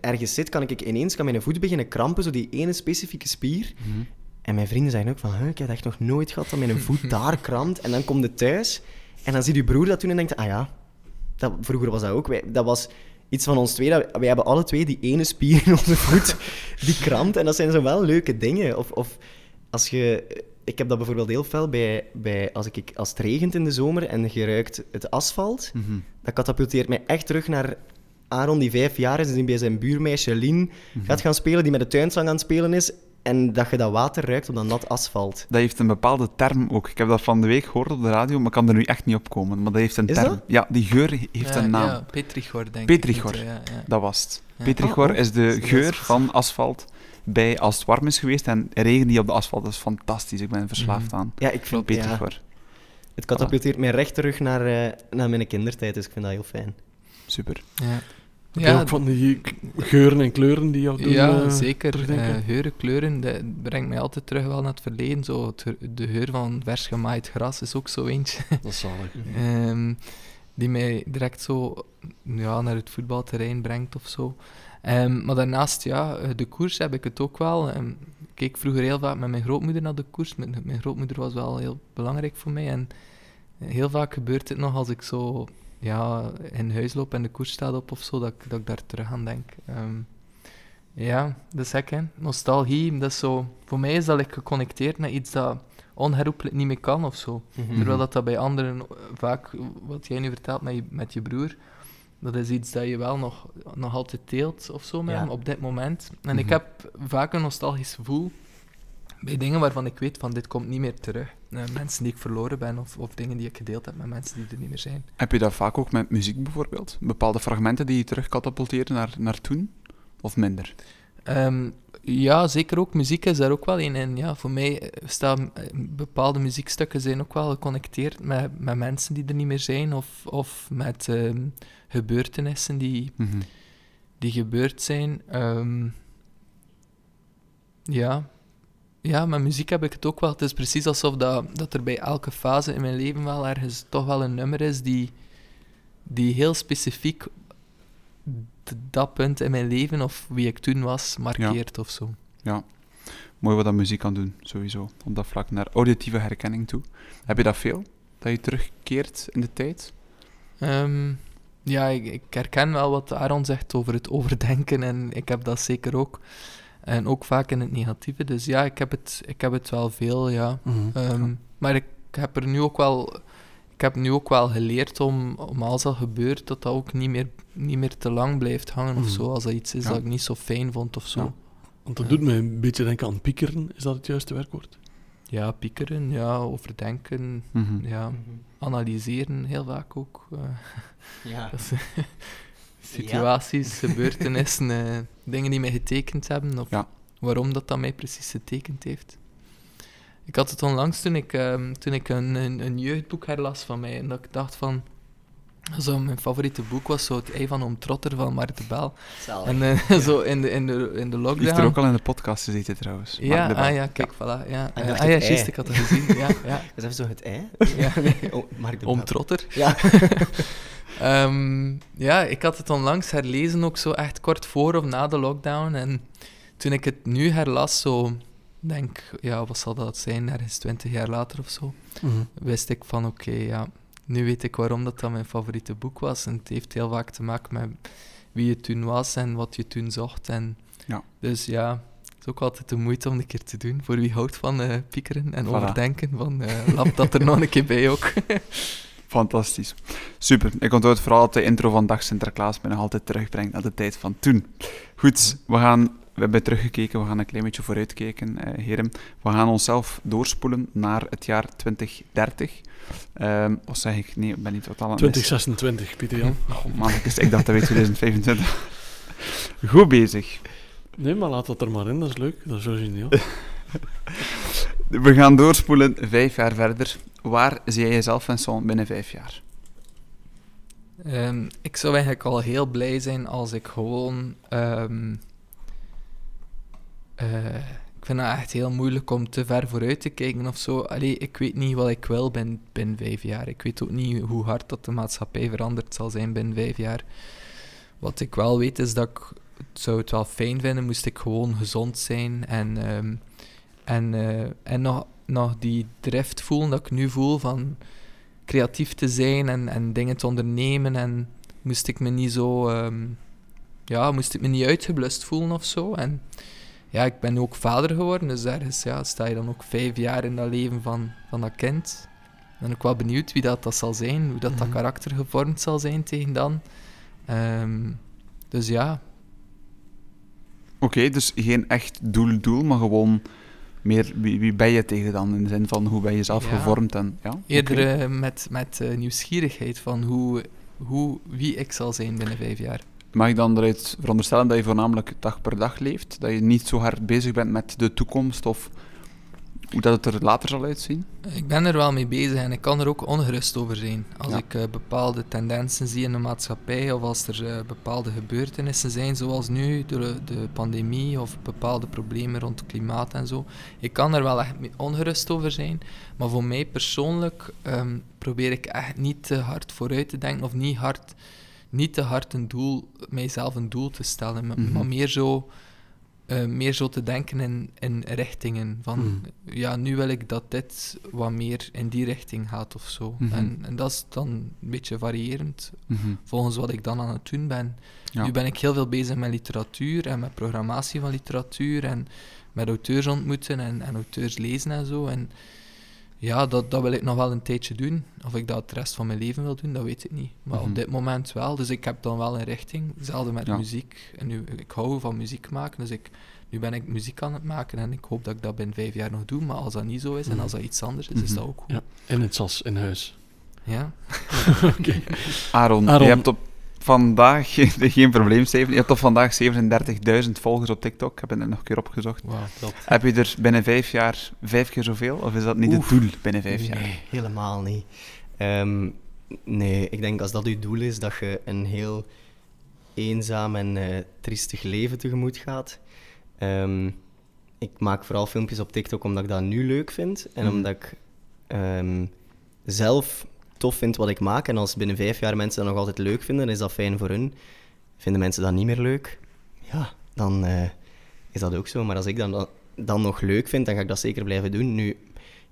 ergens zit, kan ik ineens kan mijn voet beginnen krampen. Zo die ene specifieke spier. Mhm. En mijn vrienden zeggen ook van, "Huh, ik heb echt nog nooit gehad dat mijn voet daar krampt. En dan komt het thuis. En dan ziet je broer dat doen en denkt, ah ja, dat, vroeger was dat ook. Wij, dat was iets van ons twee. Dat, wij hebben alle twee die ene spier in onze voet die krampt. En dat zijn zo wel leuke dingen. Of, of als je... Ik heb dat bijvoorbeeld heel fel bij, bij als, ik, als het regent in de zomer en je ruikt het asfalt. Mhm. Dat katapulteert mij echt terug naar Aaron, die vijf jaar is en die bij zijn buurmeisje Lien gaat gaan spelen, die met de tuinslang aan het spelen is. En dat je dat water ruikt op dat nat asfalt. Dat heeft een bepaalde term ook. Ik heb dat van de week gehoord op de radio, maar ik kan er nu echt niet op komen. Maar dat heeft een Is term. dat? Ja, die geur heeft ja, een naam. Ja, Petrichor, denk Petrichor. ik. Ja, ja. Dat was het. Ja. Petrichor Oh, oh. is de geur van asfalt bij als het warm is geweest en regen die op de asfalt. Dat is fantastisch. Ik ben verslaafd Mhm. aan. Ja, ik vind ja, Petrichor. Het katapulteert mij recht terug naar, eh, naar mijn kindertijd, dus ik vind dat heel fijn. Super. Ja. Heb je ook van die geuren en kleuren die jou doen ja, eh, zeker. terugdenken? Eh, geuren, kleuren, dat brengt mij altijd terug wel naar het verleden. Zo, het de geur van vers gemaaid gras is ook zo eentje. Dat is zalig. Ehm, die mij direct zo ja, naar het voetbalterrein brengt of zo. Ehm, maar daarnaast, ja, eh, de koers heb ik het ook wel. Ehm, ik keek vroeger heel vaak met mijn grootmoeder naar de koers. Mijn, mijn grootmoeder was wel heel belangrijk voor mij. En heel vaak gebeurt het nog als ik zo ja, in huis loop en de koers staat op of zo, dat, ik- dat ik daar terug aan denk. Ehm, ja, dat is gek, hè. Nostalgie, dat is zo... Voor mij is dat like, geconnecteerd met iets dat onherroepelijk niet meer kan of zo. Mhm. Terwijl dat, dat bij anderen vaak, wat jij nu vertelt met je, met je broer, dat is iets dat je wel nog, nog altijd deelt of zo met Ja. hem op dit moment. En ik Mhm. heb vaak een nostalgisch gevoel bij dingen waarvan ik weet van dit komt niet meer terug. Uh, mensen die ik verloren ben of, of dingen die ik gedeeld heb met mensen die er niet meer zijn. Heb je dat vaak ook met muziek bijvoorbeeld? Bepaalde fragmenten die je terugkatapulteren naar, naar toen? Of minder? Um, ja, zeker ook. Muziek is daar ook wel een in. Ja, voor mij staan bepaalde muziekstukken zijn ook wel geconnecteerd met, met mensen die er niet meer zijn of, of met um, gebeurtenissen die, mm -hmm. die gebeurd zijn. Um, ja. Ja, met muziek heb ik het ook wel. Het is precies alsof dat, dat er bij elke fase in mijn leven wel ergens toch wel een nummer is die, die heel specifiek dat punt in mijn leven of wie ik toen was markeert ja. of zo. Ja, mooi wat dat muziek kan doen, sowieso. Op dat vlak naar auditieve herkenning toe. Heb je dat veel? Dat je terugkeert in de tijd? Um, ja, ik, ik, herken wel wat Aaron zegt over het overdenken en ik heb dat zeker ook. En ook vaak in het negatieve. Dus ja, ik heb het, ik heb het wel veel, ja. Mhm. Mm -hmm. um, maar ik heb er nu ook wel ik heb nu ook wel geleerd om, om als dat gebeurt, dat dat ook niet meer, niet meer te lang blijft hangen Mhm. of zo. Als dat iets is Ja. dat ik niet zo fijn vond of zo. Ja. Ja, Want dat doet me een beetje denken aan piekeren. Is dat het juiste werkwoord? piekeren, ja, overdenken, Mhm. ja, analyseren heel vaak ook. eh, Ja. situaties, gebeurtenissen, eh, dingen die mij getekend hebben of Ja. waarom dat, dat mij precies getekend heeft. Ik had het onlangs toen ik, ehm, toen ik een, een, een jeugdboek herlas van mij en dat ik dacht van... Zo, mijn favoriete boek was zo Het Ei van Oom Trotter van Maarten Bel. En eh, zo in de, in de, in de Die lockdown... heeft er ook al in de podcast gezeten trouwens. Ja, ah ja, kijk, voilà. Ja. Dacht ah ja, juist, ik had het gezien. Ja, ja. Is even zo het ei? ja. Oh, Mark de Oom Bel. Trotter. Ja. Ehm, ja, ik had het onlangs herlezen, ook zo echt kort voor of na de lockdown. En toen ik het nu herlas, zo denk, ja, wat zal dat zijn, ergens twintig jaar later of zo, Mhm. wist ik van, oké, ja, nu weet ik waarom dat, dat mijn favoriete boek was. En het heeft heel vaak te maken met wie je toen was en wat je toen zocht. En Ja. Dus ja, het is ook altijd de moeite om een keer te doen, voor wie houdt van eh, piekeren en Voilà. overdenken. Van, eh lap dat er nog een keer bij ook. Fantastisch. Super. Ik onthoud vooral dat de intro van Dag Sinterklaas me nog altijd terugbrengt naar de tijd van toen. Goed, we gaan... We hebben teruggekeken, we gaan een klein beetje vooruitkijken, eh, heren. We gaan onszelf doorspoelen naar het jaar 2030. Ehm wat zeg ik? Nee, ik ben niet totaal aan het missen. 2026, Pieter Jan. Oh, man, ik, is- ik dacht dat we 2025. Goed bezig. Nee, maar laat dat er maar in, dat is leuk. Dat is origineel. We gaan doorspoelen vijf jaar verder. Waar zie jij jezelf, Vincent, binnen vijf jaar? Ehm, ik zou eigenlijk al heel blij zijn als ik gewoon. ehm, eh, ik vind het echt heel moeilijk om te ver vooruit te kijken of zo. Allee, ik weet niet wat ik wil binnen, binnen vijf jaar. Ik weet ook niet hoe hard dat de maatschappij veranderd zal zijn binnen vijf jaar. Wat ik wel weet is dat ik het zou het wel fijn vinden moest ik gewoon gezond zijn en, ehm, en, eh, en nog, nog die drift voelen dat ik nu voel van creatief te zijn en, en dingen te ondernemen. En moest ik me niet zo. ehm, ja, moest ik me niet uitgeblust voelen of zo. En ja, ik ben ook vader geworden, dus ergens ja, sta je dan ook vijf jaar in dat leven van, van dat kind. Ik ben ook wel benieuwd wie dat, dat zal zijn, hoe dat, dat Mhm. karakter gevormd zal zijn tegen dan. Ehm, dus ja, Oké, dus geen echt doel-doel, maar gewoon meer wie, wie ben je tegen dan? In de zin van hoe ben je zelf Ja. gevormd en ja. eerder eh, met, met eh, nieuwsgierigheid van hoe, hoe, wie ik zal zijn binnen vijf jaar. Mag ik dan eruit veronderstellen dat je voornamelijk dag per dag leeft? Dat je niet zo hard bezig bent met de toekomst of hoe dat het er later zal uitzien? Ik ben er wel mee bezig en ik kan er ook ongerust over zijn. Als Ja. ik eh, bepaalde tendensen zie in de maatschappij of als er eh, bepaalde gebeurtenissen zijn, zoals nu de, de pandemie of bepaalde problemen rond klimaat en zo. Ik kan er wel echt mee ongerust over zijn, maar voor mij persoonlijk ehm, probeer ik echt niet te hard vooruit te denken of niet, hard, niet te hard een doel, mijzelf een doel te stellen, maar, Mhm. maar meer zo eh, meer zo te denken in, in richtingen. Van Mhm. ja, nu wil ik dat dit wat meer in die richting gaat of zo. Mhm. En, en dat is dan een beetje variërend volgens wat ik dan aan het doen ben. Ja. Nu ben ik heel veel bezig met literatuur en met programmatie van literatuur en met auteurs ontmoeten en, en auteurs lezen en zo. En ja, dat, dat wil ik nog wel een tijdje doen. Of ik dat de rest van mijn leven wil doen, dat weet ik niet. Maar Mhm. op dit moment wel. Dus ik heb dan wel een richting. Hetzelfde met Ja. muziek. En nu, ik hou van muziek maken, dus ik nu ben ik muziek aan het maken en ik hoop dat ik dat binnen vijf jaar nog doe. Maar als dat niet zo is en als dat iets anders is, is dat ook goed. Ja, in het SAS, in huis. Ja. Oké. Aaron, Aaron. je hebt op vandaag, geen probleem Steven, je hebt op vandaag 37.000 volgers op TikTok. Ik heb het net nog een keer opgezocht. Dat. Heb je er binnen vijf jaar vijf keer zoveel? Of is dat niet Oef. het doel binnen vijf jaar? Nee, helemaal niet. Ehm, nee, ik denk als dat uw doel is, dat je een heel eenzaam en eh, triestig leven tegemoet gaat. Ehm, ik maak vooral filmpjes op TikTok omdat ik dat nu leuk vind. En Mhm. omdat ik ehm, zelf tof vind wat ik maak. En als binnen vijf jaar mensen dat nog altijd leuk vinden, is dat fijn voor hun. Vinden mensen dat niet meer leuk? Ja, dan eh, is dat ook zo. Maar als ik dat dan, dan nog leuk vind, dan ga ik dat zeker blijven doen. Nu,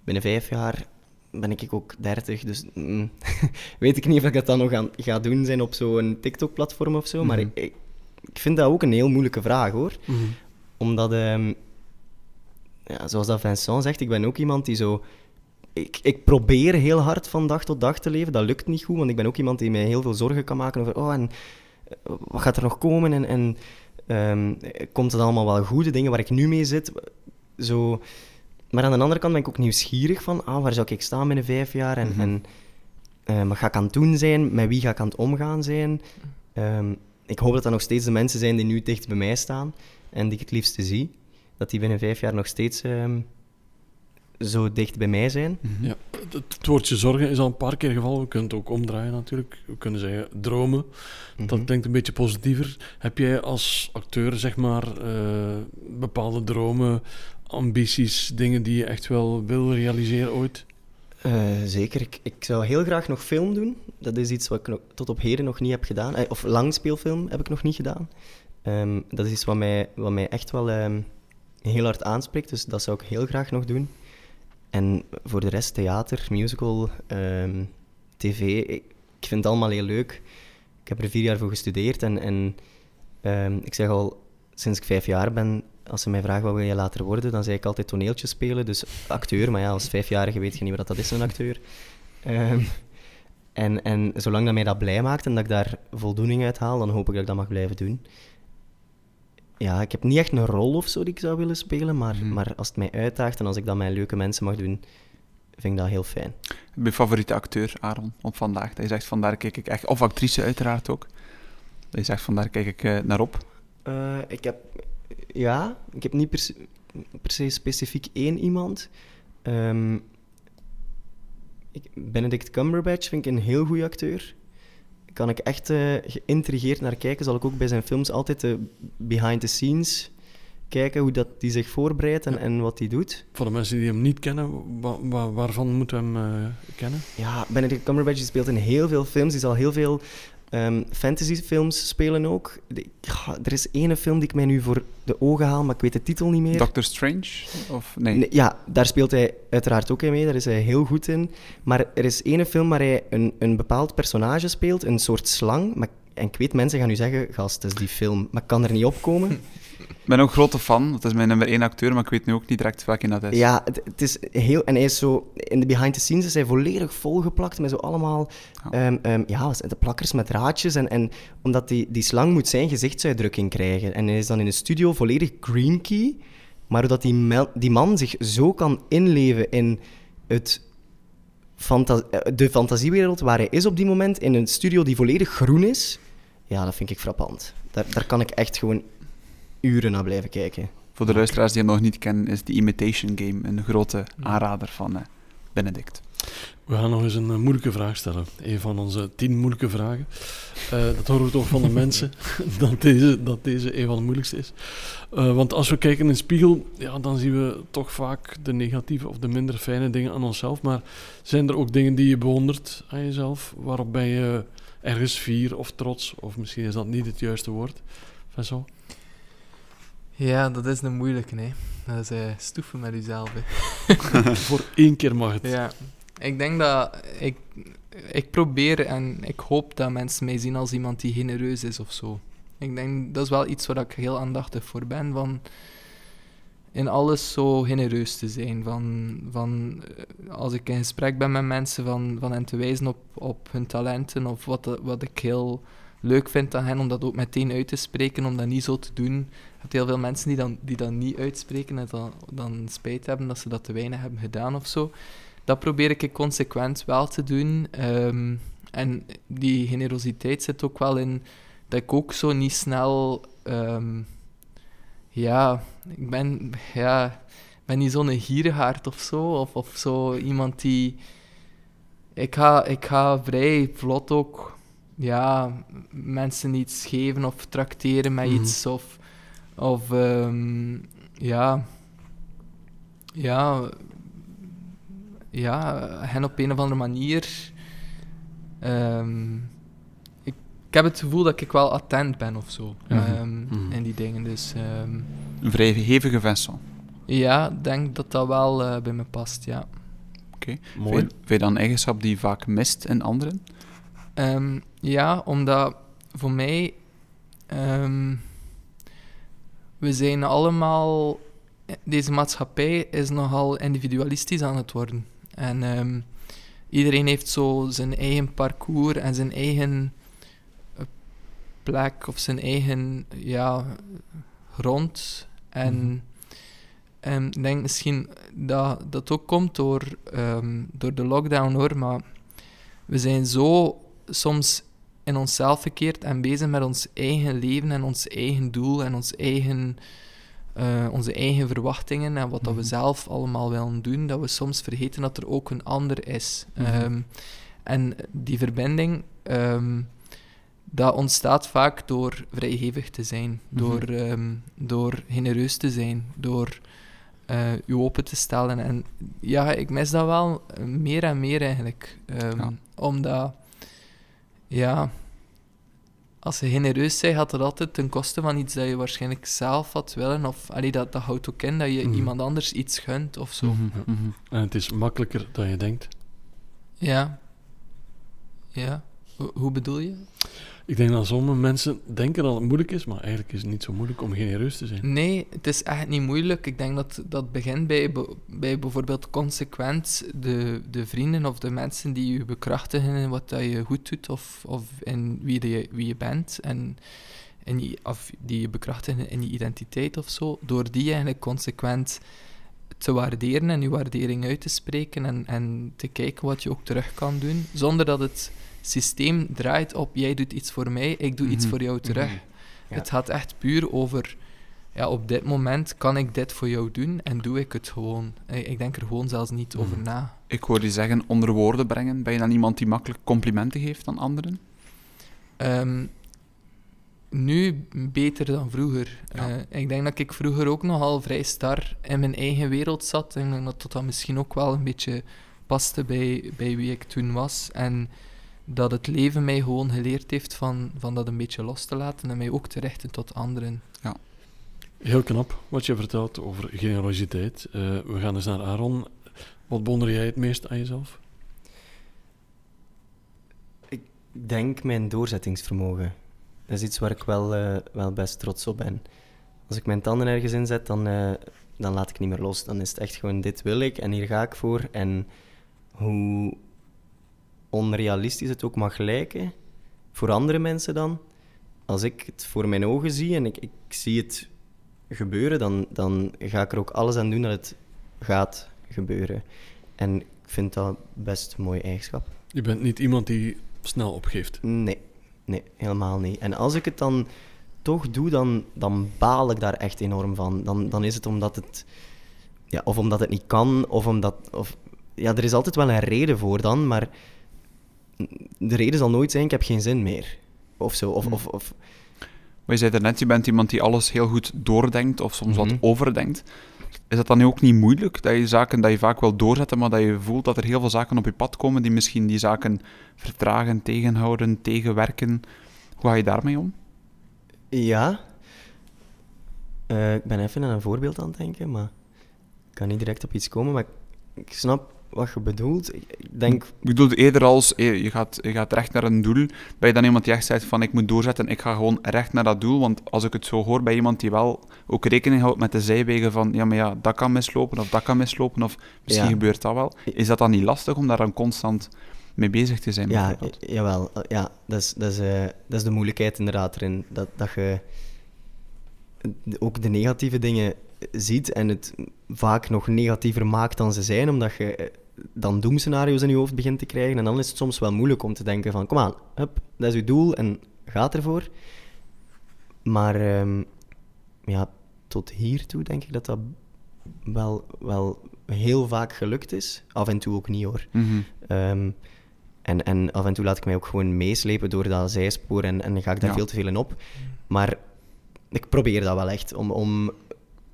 binnen vijf jaar ben ik ook 30, dus mm, weet ik niet of ik dat dan nog aan, ga doen zijn op zo'n TikTok-platform of zo. Maar Mhm. ik, ik, ik vind dat ook een heel moeilijke vraag hoor. Mhm. Omdat, ehm, ja, zoals dat Vincent zegt, ik ben ook iemand die zo. Ik, ik probeer heel hard van dag tot dag te leven. Dat lukt niet goed, want ik ben ook iemand die mij heel veel zorgen kan maken over. Oh, en eh, wat gaat er nog komen? En, en ehm, komt het allemaal wel goed? De dingen waar ik nu mee zit. Zo. Maar aan de andere kant ben ik ook nieuwsgierig van. Ah, waar zou ik staan binnen vijf jaar? En, Mhm. en eh, wat ga ik aan het doen zijn? Met wie ga ik aan het omgaan zijn? Ehm, ik hoop dat dat nog steeds de mensen zijn die nu dicht bij mij staan en die ik het liefste zie. Dat die binnen vijf jaar nog steeds ehm, zo dicht bij mij zijn. Mhm. Ja, het, het woordje zorgen is al een paar keer gevallen. We kunnen het ook omdraaien natuurlijk. We kunnen zeggen dromen. Dat Mhm. klinkt een beetje positiever. Heb jij als acteur, zeg maar, eh, bepaalde dromen, ambities, dingen die je echt wel wil realiseren ooit? Eh, zeker. Ik, ik zou heel graag nog film doen. Dat is iets wat ik nog, tot op heden nog niet heb gedaan. Eh, of langspeelfilm heb ik nog niet gedaan. Ehm, dat is iets wat mij, wat mij echt wel ehm, heel hard aanspreekt. Dus dat zou ik heel graag nog doen. En voor de rest theater, musical, ehm, tv. Ik, vind het allemaal heel leuk. Ik heb er vier jaar voor gestudeerd. En, en ehm, ik zeg al, sinds ik vijf jaar ben, als ze mij vragen wat wil je later worden, dan zei ik altijd toneeltjes spelen. Dus acteur, maar ja, als vijfjarige weet je niet wat dat is, een acteur. Ehm, en, en zolang dat mij dat blij maakt en dat ik daar voldoening uit haal, dan hoop ik dat ik dat mag blijven doen. Ja, ik heb niet echt een rol of zo die ik zou willen spelen, maar, Mhm. maar als het mij uitdaagt en als ik dat met leuke mensen mag doen, vind ik dat heel fijn. Mijn favoriete acteur, Aaron, op vandaag. Dat je zegt, vandaar kijk ik echt... Of actrice uiteraard ook. Dat je zegt, vandaar kijk ik eh, naar op. Eh, ik heb... Ja, ik heb niet per se, per se specifiek één iemand. Ehm, ik, Benedict Cumberbatch vind ik een heel goede acteur. Kan ik echt eh, geïntrigeerd naar kijken. Zal ik ook bij zijn films altijd de behind the scenes kijken, hoe dat die zich voorbereidt en, Ja. en wat hij doet. Voor de mensen die hem niet kennen, wa- wa- waarvan moeten we hem eh, kennen? Ja, Benedict Cumberbatch speelt in heel veel films. Die zal heel veel ehm fantasyfilms spelen ook. De- ja, er is ene film die ik mij nu voor de ogen haal, maar ik weet de titel niet meer. Doctor Strange? Of nee? Nee, ja, daar speelt hij uiteraard ook in mee. Daar is hij heel goed in. Maar er is ene film waar hij een, een bepaald personage speelt, een soort slang. Maar, en ik weet, mensen gaan nu zeggen, gast, dat is die film. Maar ik kan er niet op komen. Ik ben ook grote fan. Dat is mijn nummer één acteur, maar ik weet nu ook niet direct welke dat is. Ja, het, het is heel... En hij is zo... In de behind the scenes is hij volledig volgeplakt met zo allemaal... Ja. ehm, ehm, ja, de plakkers met draadjes. En, en omdat die, die slang moet zijn gezichtsuitdrukking krijgen. En hij is dan in de studio volledig green key. Maar doordat die, mel- die man zich zo kan inleven in het eh, de fantasiewereld waar hij is op die moment, in een studio die volledig groen is, ja, dat vind ik frappant. Daar, daar kan ik echt gewoon uren naar blijven kijken. Voor de luisteraars die hem nog niet kennen, is The Imitation Game een grote aanrader van eh, Benedict. We gaan nog eens een eh, moeilijke vraag stellen. Een van onze tien moeilijke vragen. Eh, dat horen we toch van de mensen, dat deze, dat deze een van de moeilijkste is. Eh, want als we kijken in de spiegel, ja, dan zien we toch vaak de negatieve of de minder fijne dingen aan onszelf. Maar zijn er ook dingen die je bewondert aan jezelf, waarop ben je ergens fier of trots? Of misschien is dat niet het juiste woord. Vincent? Ja, dat is een moeilijke, hè. Dat is eh, stoeven met jezelf. Voor één keer mag het. Ja, ik denk dat ik, ik probeer en ik hoop dat mensen mij zien als iemand die genereus is of zo. Ik denk dat is wel iets waar ik heel aandachtig voor ben, van in alles zo genereus te zijn. Van, van eh, als ik in gesprek ben met mensen, van, van hen te wijzen op, op hun talenten of wat, wat ik heel leuk vind aan hen om dat ook meteen uit te spreken, om dat niet zo te doen. Je hebt heel veel mensen die, dan, die dat niet uitspreken en dan, dan spijt hebben dat ze dat te weinig hebben gedaan of zo. Dat probeer ik consequent wel te doen. Ehm, en die generositeit zit ook wel in dat ik ook zo niet snel. ehm, ja, ik ben, ja, ben niet zo'n gierigaard of zo. Of, of zo iemand die. Ik ga, ik ga vrij vlot ook ja, mensen iets geven of trakteren met Mhm. iets. Of, of ehm, ja, ja, ja, hen op een of andere manier. ehm, ik, ik heb het gevoel dat ik wel attent ben of zo. Ehm, Mhm. In die dingen. Dus ehm, Een vrij hevige Vincent. ja, ik denk dat dat wel eh, bij me past, ja. Mooi. Vind vind je dan een eigenschap die je vaak mist in anderen? Ehm, ja, omdat voor mij. ehm, we zijn allemaal. Deze maatschappij is nogal individualistisch aan het worden. En ehm, iedereen heeft zo zijn eigen parcours en zijn eigen eh, plek of zijn eigen ja, grond. En ehm, ik denk misschien dat dat ook komt door, door de lockdown hoor, maar we zijn zo soms in onszelf verkeerd en bezig met ons eigen leven en ons eigen doel en ons eigen, eh, onze eigen verwachtingen en wat dat we Mhm. zelf allemaal willen doen, dat we soms vergeten dat er ook een ander is. Mhm. Ehm, en die verbinding, ehm, dat ontstaat vaak door vrijgevig te zijn, Mhm. door, ehm, door genereus te zijn, door eh je open te stellen. En ja, ik mis dat wel meer en meer eigenlijk. Ja. Omdat, ja, als je genereus bent, gaat dat altijd ten koste van iets dat je waarschijnlijk zelf had willen. Of allee, dat, dat houdt ook in dat je Mhm. iemand anders iets gunt of zo. Ja. Mhm. En het is makkelijker dan je denkt. Ja. Ja. Ho- hoe bedoel je? Ik denk dat sommige mensen denken dat het moeilijk is, maar eigenlijk is het niet zo moeilijk om genereus te zijn. Nee, het is echt niet moeilijk. Ik denk dat dat begint bij, bij bijvoorbeeld consequent de, de vrienden of de mensen die je bekrachtigen in wat dat je goed doet of, of in wie, de, wie je bent. En, je, of die je bekrachtigen in je identiteit of zo. Door die eigenlijk consequent te waarderen en je waardering uit te spreken en, en te kijken wat je ook terug kan doen. Zonder dat het systeem draait op jij doet iets voor mij, ik doe iets Mhm. voor jou terug. Mhm. Ja. Het gaat echt puur over, ja, op dit moment kan ik dit voor jou doen en doe ik het gewoon. Ik, ik denk er gewoon zelfs niet over Mhm. na. Ik hoor je zeggen onder woorden brengen. Ben je dan iemand die makkelijk complimenten geeft aan anderen? Ehm, nu beter dan vroeger. Ja. Eh, ik denk dat ik vroeger ook nogal vrij star in mijn eigen wereld zat. Ik denk dat dat misschien ook wel een beetje paste bij, bij wie ik toen was. En dat het leven mij gewoon geleerd heeft van, van dat een beetje los te laten en mij ook te richten tot anderen. Heel knap wat je vertelt over generositeit. Eh, we gaan eens naar Aaron. Wat bewonder jij het meest aan jezelf? Ik denk mijn doorzettingsvermogen. Dat is iets waar ik wel, eh, wel best trots op ben. Als ik mijn tanden ergens inzet, dan, eh, dan laat ik niet meer los. Dan is het echt gewoon, dit wil ik en hier ga ik voor. En hoe onrealistisch het ook mag lijken, voor andere mensen dan, als ik het voor mijn ogen zie en ik, ik zie het gebeuren, dan, dan ga ik er ook alles aan doen dat het gaat gebeuren. En ik vind dat best een mooie eigenschap. Je bent niet iemand die snel opgeeft. Nee, nee, helemaal niet. En als ik het dan toch doe, dan, dan baal ik daar echt enorm van. Dan, dan is het omdat het... Ja, of omdat het niet kan, of omdat... Of, ja, er is altijd wel een reden voor dan, maar de reden zal nooit zijn, ik heb geen zin meer. Of zo, of... Hmm. of, of Maar je zei daarnet, je bent iemand die alles heel goed doordenkt of soms wat Mhm. overdenkt. Is dat dan nu ook niet moeilijk, dat je zaken dat je vaak wil doorzetten, maar dat je voelt dat er heel veel zaken op je pad komen die misschien die zaken vertragen, tegenhouden, tegenwerken? Hoe ga je daarmee om? ja. Eh, ik ben even aan een voorbeeld aan het denken, maar ik kan niet direct op iets komen. Maar ik snap wat je bedoelt. Ik, denk... Ik bedoel eerder als, eh, je gaat, je gaat recht naar een doel, ben je dan iemand die echt zegt van ik moet doorzetten, ik ga gewoon recht naar dat doel, want als ik het zo hoor bij iemand die wel ook rekening houdt met de zijwegen van ja, maar ja, dat kan mislopen of dat kan mislopen of misschien Ja. gebeurt dat wel, is dat dan niet lastig om daar dan constant mee bezig te zijn. Ja, jawel. Eh, Ja, dat is, dat, is, eh, dat is de moeilijkheid inderdaad erin. Dat, dat je ook de negatieve dingen ziet en het vaak nog negatiever maakt dan ze zijn, omdat je dan doemscenario's in je hoofd begint te krijgen. En dan is het soms wel moeilijk om te denken van, kom aan, hup, dat is uw doel en gaat ervoor. Maar ehm, ja, tot hiertoe denk ik dat dat wel, wel heel vaak gelukt is. Af en toe ook niet hoor. Mhm. Ehm, en, en af en toe laat ik mij ook gewoon meeslepen door dat zijspoor en, en ga ik daar Ja. veel te veel in op. Maar ik probeer dat wel echt, om, om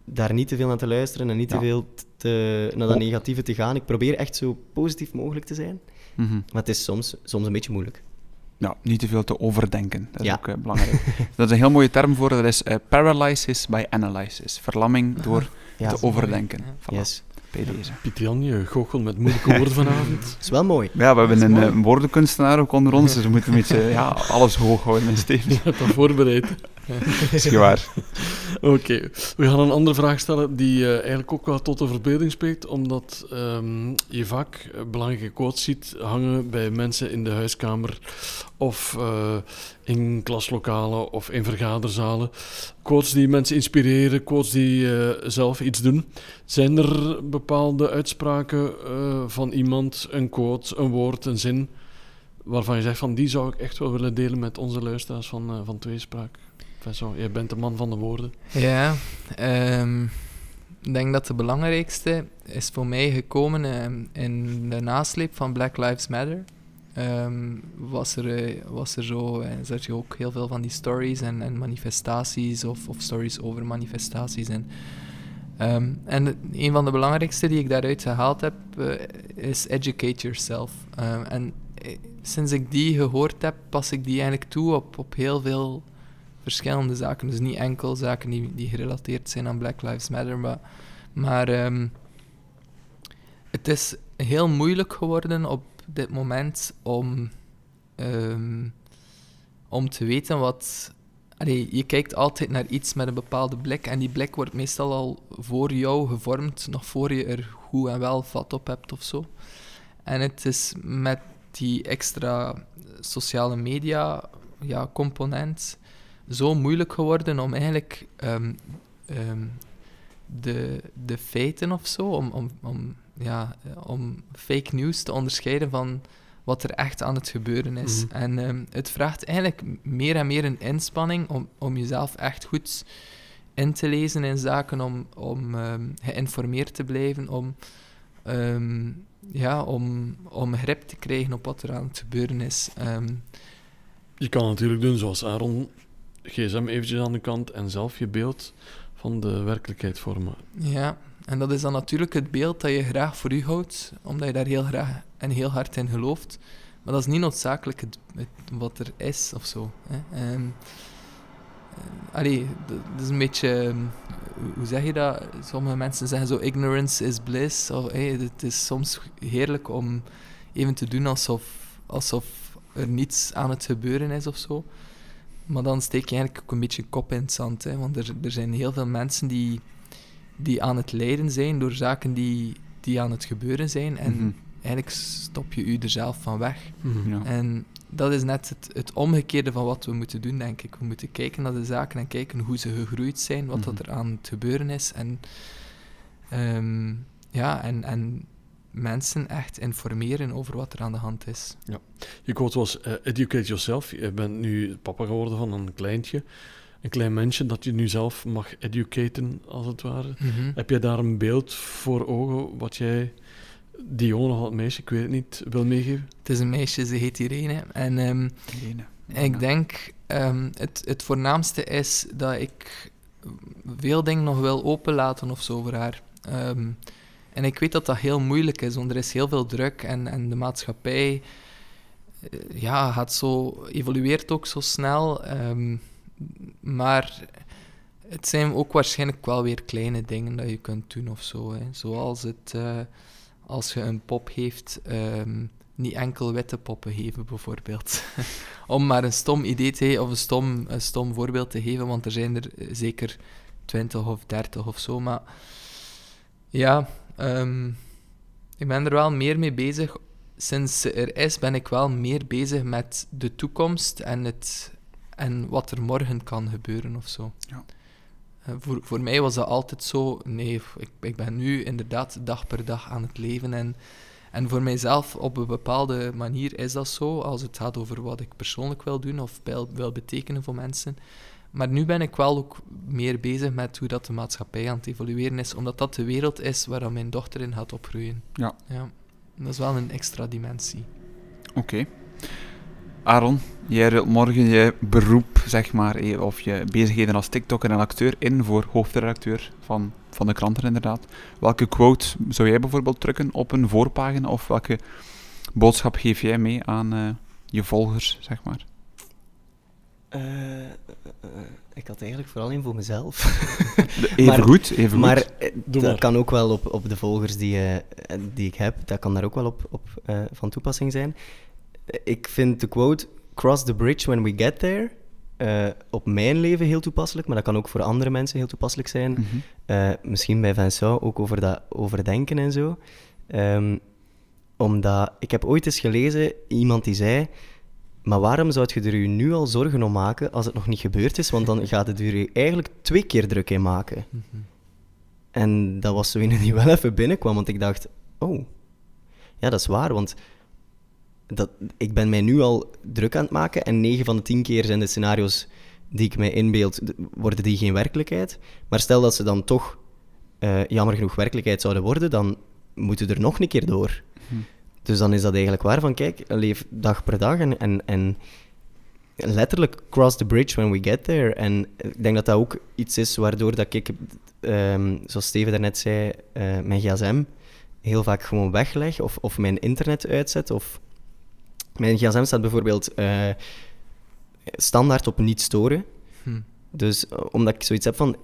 daar niet te veel naar te luisteren en niet Ja. te veel te, naar dat Oh. negatieve te gaan. Ik probeer echt zo positief mogelijk te zijn. Mhm. Maar het is soms, soms een beetje moeilijk. Ja, niet te veel te overdenken. Dat is Ja. ook eh, belangrijk. dat is een heel mooie term voor, dat is eh, paralysis by analysis. Verlamming door Ja, te overdenken. Voilà, yes. Bij deze. Pieter Jan, je goochelt met moeilijke woorden vanavond. Dat is wel mooi. Ja, we hebben een mooi. eh, woordenkunstenaar ook onder ons, dus we moeten een beetje ja, alles hoog houden en stevig. Je hebt dat voorbereid. Is waar. Oké, we gaan een andere vraag stellen die eh, eigenlijk ook wel tot de verbeelding spreekt, omdat ehm, je vaak eh, belangrijke quotes ziet hangen bij mensen in de huiskamer of eh, in klaslokalen of in vergaderzalen. Quotes die mensen inspireren, quotes die eh, zelf iets doen. Zijn er bepaalde uitspraken eh, van iemand, een quote, een woord, een zin, waarvan je zegt van die zou ik echt wel willen delen met onze luisteraars van, eh, van Tweespraak? Vincent, jij bent de man van de woorden. Ja, ehm, ik denk dat de belangrijkste is voor mij gekomen ehm, in de nasleep van Black Lives Matter. Ehm, was, er, eh, was er zo, eh, zag je ook heel veel van die stories en, en manifestaties of, of stories over manifestaties. En, ehm, en de- een van de belangrijkste die ik daaruit gehaald heb eh, is educate yourself. Ehm, en sinds ik die gehoord heb, pas ik die eigenlijk toe op, op heel veel verschillende zaken. Dus niet enkel zaken die, die gerelateerd zijn aan Black Lives Matter, maar, maar het is heel moeilijk geworden op dit moment om, ehm, om te weten wat. Je kijkt altijd naar iets met een bepaalde blik en die blik wordt meestal al voor jou gevormd, nog voor je er goed en wel vat op hebt of zo. En het is met die extra sociale media ja, component zo moeilijk geworden om eigenlijk ehm, de, de feiten of zo, om, om, om, ja, eh, om fake news te onderscheiden van wat er echt aan het gebeuren is. Mhm. En ehm, het vraagt eigenlijk meer en meer een inspanning om, om jezelf echt goed in te lezen in zaken, om, om ehm, geïnformeerd te blijven, om, ehm, ja, om, om grip te krijgen op wat er aan het gebeuren is. Je kan natuurlijk doen zoals Aaron, gsm eventjes aan de kant en zelf je beeld van de werkelijkheid vormen. Ja, en dat is dan natuurlijk het beeld dat je graag voor u houdt, omdat je daar heel graag en heel hard in gelooft. Maar dat is niet noodzakelijk het, wat er is of zo. Hè. Ehm, eh, allee, dat is een beetje. ehm, hoe- hoe zeg je dat? Sommige mensen zeggen zo: ignorance is bliss. Of, hey, het is soms heerlijk om even te doen alsof, alsof er niets aan het gebeuren is of zo. Maar dan steek je eigenlijk ook een beetje kop in het zand. Hè, want er, er zijn heel veel mensen die die aan het lijden zijn door zaken die, die aan het gebeuren zijn. En Mhm. eigenlijk stop je u er zelf van weg. Ja. En dat is net het, het omgekeerde van wat we moeten doen, denk ik. We moeten kijken naar de zaken en kijken hoe ze gegroeid zijn, wat dat Mhm. er aan het gebeuren is. En, ehm, ja, en, en mensen echt informeren over wat er aan de hand is. Je quote was eh, educate yourself. Je bent nu papa geworden van een kleintje. Een klein mensje dat je nu zelf mag educaten, als het ware. Heb jij daar een beeld voor ogen wat jij die jongen of dat meisje, ik weet het niet, wil meegeven? Het is een meisje, ze heet Irene. En ehm, Irene. Ik denk, ehm, het, het voornaamste is dat ik veel dingen nog wil openlaten of zo voor haar. Ehm, en ik weet dat dat heel moeilijk is, want er is heel veel druk en, en de maatschappij eh, ja, gaat zo, evolueert ook zo snel. ehm, maar het zijn ook waarschijnlijk wel weer kleine dingen dat je kunt doen of zo. Hè. Zoals het, eh, als je een pop heeft, ehm, niet enkel witte poppen geven bijvoorbeeld. Om maar een stom idee te geven, of een stom, stom voorbeeld te geven, want er zijn er eh, zeker twintig of dertig of zo. Maar ja, ehm, ik ben er wel meer mee bezig, sinds er is, ben ik wel meer bezig met de toekomst en, het, en wat er morgen kan gebeuren of zo. Ja. Eh, voor, voor mij was dat altijd zo. Nee, ik, ik ben nu inderdaad dag per dag aan het leven. En, en voor mijzelf op een bepaalde manier is dat zo, als het gaat over wat ik persoonlijk wil doen of wil, wil betekenen voor mensen. Maar nu ben ik wel ook meer bezig met hoe dat de maatschappij aan het evolueren is, omdat dat de wereld is waar mijn dochter in gaat opgroeien. Ja. ja. Dat is wel een extra dimensie. Oké. Aaron, jij ruilt morgen je beroep, zeg maar, eh, of je bezigheden als TikToker en acteur in voor hoofdredacteur van, van de kranten, inderdaad. Welke quote zou jij bijvoorbeeld drukken op een voorpagina, of welke boodschap geef jij mee aan eh, je volgers, zeg maar? Eh, eh, ik had eigenlijk vooral één voor mezelf. Even Maar- goed, even maar goed. Doe dat maar. kan ook wel op, op de volgers die, die ik heb, dat kan daar ook wel op, op eh, van toepassing zijn. Ik vind de quote, cross the bridge when we get there, eh, op mijn leven heel toepasselijk, maar dat kan ook voor andere mensen heel toepasselijk zijn. Mhm. Eh, misschien bij Vincent ook over dat overdenken en zo. Ehm, omdat ik heb ooit eens gelezen iemand die zei. Maar waarom zou je er u nu al zorgen om maken als het nog niet gebeurd is? Want dan gaat het er u eigenlijk twee keer druk in maken. En dat was zo een die wel even binnenkwam, want ik dacht: oh, ja, dat is waar. Want dat, ik ben mij nu al druk aan het maken en 9 van de 10 keer zijn de scenario's die ik mij inbeeld, worden die geen werkelijkheid. Maar stel dat ze dan toch eh, jammer genoeg werkelijkheid zouden worden, dan moeten we er nog een keer door. Hm. Dus dan is dat eigenlijk waar van, kijk, leef dag per dag en, en, en letterlijk cross the bridge when we get there. En ik denk dat dat ook iets is waardoor dat ik, ehm, zoals Steven daarnet zei, eh, mijn gsm heel vaak gewoon wegleg of, of mijn internet uitzet. Of mijn gsm staat bijvoorbeeld eh, standaard op niet storen. Hm. Dus eh, omdat ik zoiets heb van,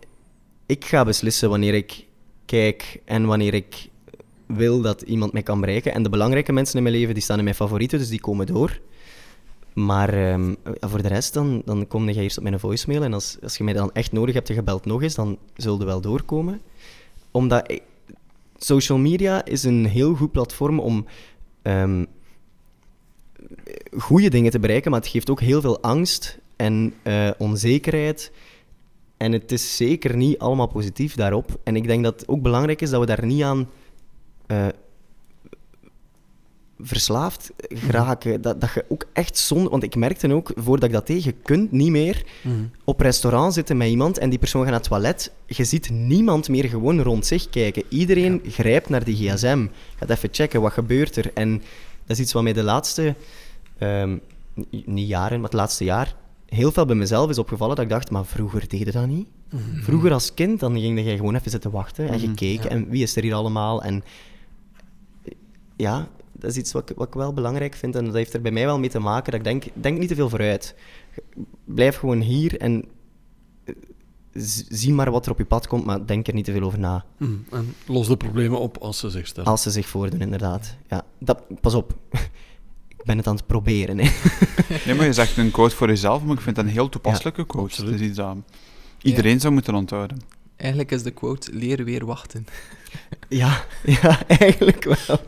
ik ga beslissen wanneer ik kijk en wanneer ik wil dat iemand mij kan bereiken. En de belangrijke mensen in mijn leven, die staan in mijn favorieten, dus die komen door. Maar ehm, voor de rest, dan, dan kom je eerst op mijn voicemail. En als, als je mij dan echt nodig hebt en je belt nog eens, dan zul je wel doorkomen. Omdat ik- social media is een heel goed platform om ehm goede dingen te bereiken, maar het geeft ook heel veel angst en eh, onzekerheid. En het is zeker niet allemaal positief daarop. En ik denk dat het ook belangrijk is dat we daar niet aan eh, verslaafd geraken. Dat, dat je ook echt zonde... Want ik merkte ook, voordat ik dat deed, je kunt niet meer Mhm. op restaurant zitten met iemand en die persoon gaat naar het toilet. Je ziet niemand meer gewoon rond zich kijken. Iedereen grijpt naar die gsm. Gaat even checken, wat gebeurt er? En dat is iets wat mij de laatste... ehm, niet jaren, maar het laatste jaar heel veel bij mezelf is opgevallen dat ik dacht, maar vroeger deed je dat niet. Vroeger als kind, dan ging je gewoon even zitten wachten en je Mhm, keek ja. en wie is er hier allemaal? En ja, dat is iets wat ik, wat ik wel belangrijk vind en dat heeft er bij mij wel mee te maken dat ik denk, denk niet te veel vooruit. Blijf gewoon hier en zie maar wat er op je pad komt, maar denk er niet te veel over na. Mhm. En los de problemen op als ze zich stellen. Als ze zich voordoen, inderdaad. Ja, dat, pas op. ik ben het aan het proberen. Hè. Nee, maar je zegt een quote voor jezelf, maar ik vind dat een heel toepasselijke quote. absoluut. Het is iets dat iedereen zou moeten onthouden. Eigenlijk is de quote: leer weer wachten. ja, ja, eigenlijk wel.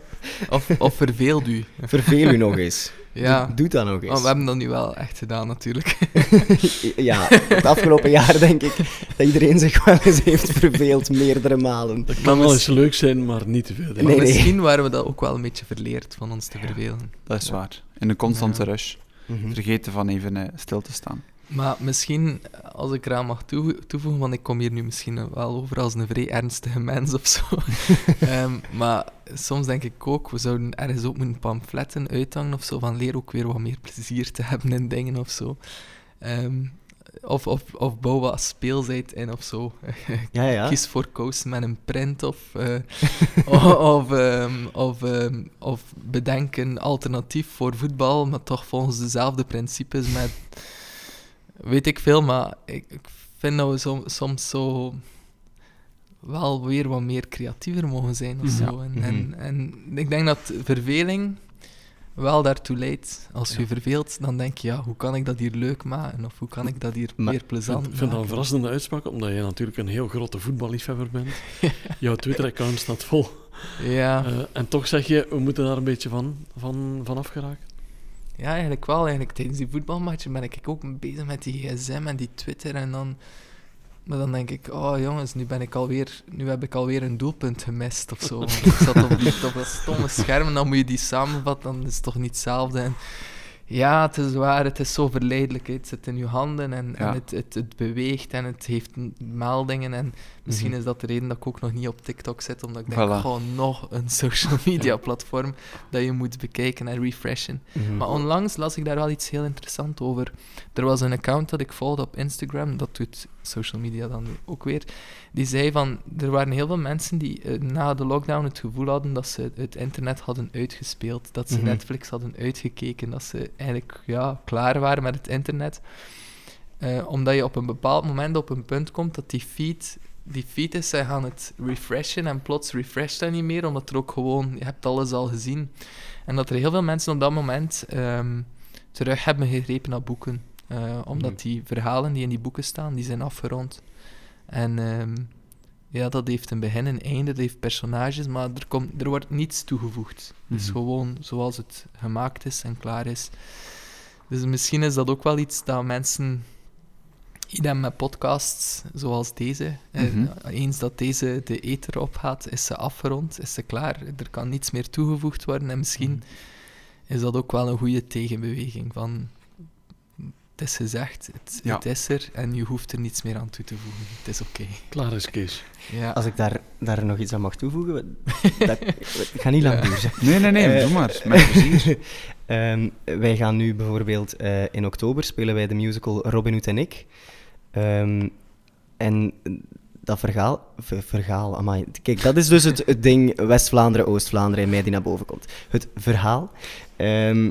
Of, of verveeld u. Verveel u nog eens. Ja. Doe, doe dat nog Maar eens. we hebben dat nu wel echt gedaan, natuurlijk. Ja, het afgelopen jaar denk ik dat iedereen zich wel eens heeft verveeld, meerdere malen. Dat kan wel eens leuk zijn, maar niet te veel. Nee, nee. misschien waren we dat ook wel een beetje verleerd van ons te vervelen. Dat is waar. In een constante Ja. rush. Mhm. Vergeten van even eh, stil te staan. Maar misschien, als ik eraan mag toe- toevoegen, want ik kom hier nu misschien wel over als een vrij ernstige mens of zo. Ehm, maar soms denk ik ook, we zouden ergens ook moeten pamfletten uithangen of zo, van leer ook weer wat meer plezier te hebben in dingen of zo. Ehm, of, of, of bouw wat speelsheid in of zo. Ja, ja. Kies voor kousen met een print of, eh, of, of, ehm, of, of bedenk een alternatief voor voetbal, maar toch volgens dezelfde principes met... Weet ik veel, maar ik, ik vind dat we som- soms zo wel weer wat meer creatiever mogen zijn of Mhm. zo. En, en, Mhm. en ik denk dat verveling wel daartoe leidt. Als je Ja. verveelt, dan denk je, ja, hoe kan ik dat hier leuk maken? Of hoe kan ik dat hier Maar- meer Ik plezant vind, vind dat een maken? verrassende uitspraak, omdat jij natuurlijk een heel grote voetballiefhebber bent. Jouw Twitter-account staat vol Ja. Eh, en toch zeg je, we moeten daar een beetje van, van, van afgeraken. Ja, eigenlijk wel. Eigenlijk tijdens die voetbalmatchen ben ik ook bezig met die gsm en die Twitter en dan... Maar dan denk ik, oh jongens, nu, ben ik alweer, nu heb ik alweer een doelpunt gemist of zo. Want ik zat op, op dat stomme scherm en dan moet je die samenvatten, dan is het toch niet hetzelfde. En ja, het is waar, het is zo verleidelijk. Het zit in je handen en, en het, het, het beweegt en het heeft meldingen. En misschien Mhm. is dat de reden dat ik ook nog niet op TikTok zit, omdat ik denk, Voilà. gewoon nog een social media platform dat je moet bekijken en refreshen. Mhm. Maar onlangs las ik daar wel iets heel interessants over. Er was een account dat ik volgde op Instagram, dat doet social media dan ook weer. Die zei van, er waren heel veel mensen die eh, na de lockdown het gevoel hadden dat ze het internet hadden uitgespeeld. Dat ze Mhm. Netflix hadden uitgekeken, dat ze eigenlijk ja, klaar waren met het internet. Eh, omdat je op een bepaald moment op een punt komt dat die feed, die feed is, zij gaan het refreshen en plots refresht dat niet meer, omdat er ook gewoon, je hebt alles al gezien. En dat er heel veel mensen op dat moment ehm, terug hebben gegrepen naar boeken. Eh, omdat Mhm. die verhalen die in die boeken staan, die zijn afgerond. En ehm, ja, dat heeft een begin, een einde, dat heeft personages, maar er, komt, er wordt niets toegevoegd. Het is Mhm. gewoon zoals het gemaakt is en klaar is. Dus misschien is dat ook wel iets dat mensen, idem met podcasts zoals deze, eh, Mhm. eens dat deze de ether opgaat, is ze afgerond, is ze klaar. Er kan niets meer toegevoegd worden en misschien Mhm. is dat ook wel een goede tegenbeweging van het is gezegd, het, Ja. het is er en je hoeft er niets meer aan toe te voegen. Het is oké. Klaar is Kees. Ja. Als ik daar, daar nog iets aan mag toevoegen, dat, ik ga niet lang Ja. duren. Nee, nee, nee, Eh, doe maar. Met plezier. Ehm, wij gaan nu bijvoorbeeld eh, in oktober spelen wij de musical Robin Hood en ik. Ehm, en dat verhaal, ver- verhaal. Kijk, dat is dus het, ding West-Vlaanderen, Oost-Vlaanderen in mij die naar boven komt. Het verhaal ehm,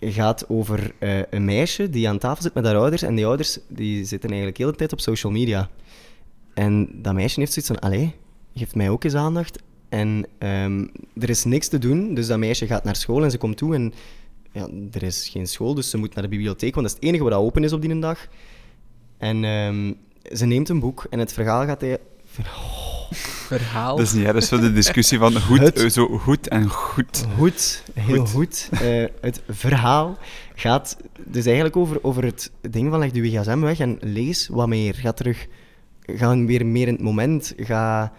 gaat over eh, een meisje die aan tafel zit met haar ouders. En die ouders die zitten eigenlijk de hele tijd op social media. En dat meisje heeft zoiets van, allee, geef mij ook eens aandacht. En ehm, er is niks te doen, dus dat meisje gaat naar school en ze komt toe en ja, er is geen school, dus ze moet naar de bibliotheek, want dat is het enige wat open is op die dag. En ehm, ze neemt een boek en het verhaal gaat... hij- Verhaal. Dat is niet erg, zo de discussie van goed, Het- eh, zo goed en goed. Goed, heel Goed. goed. Eh, het verhaal gaat dus eigenlijk over, over het ding van leg je gsm weg en lees wat meer. Ga terug, ga weer meer in het moment. Ga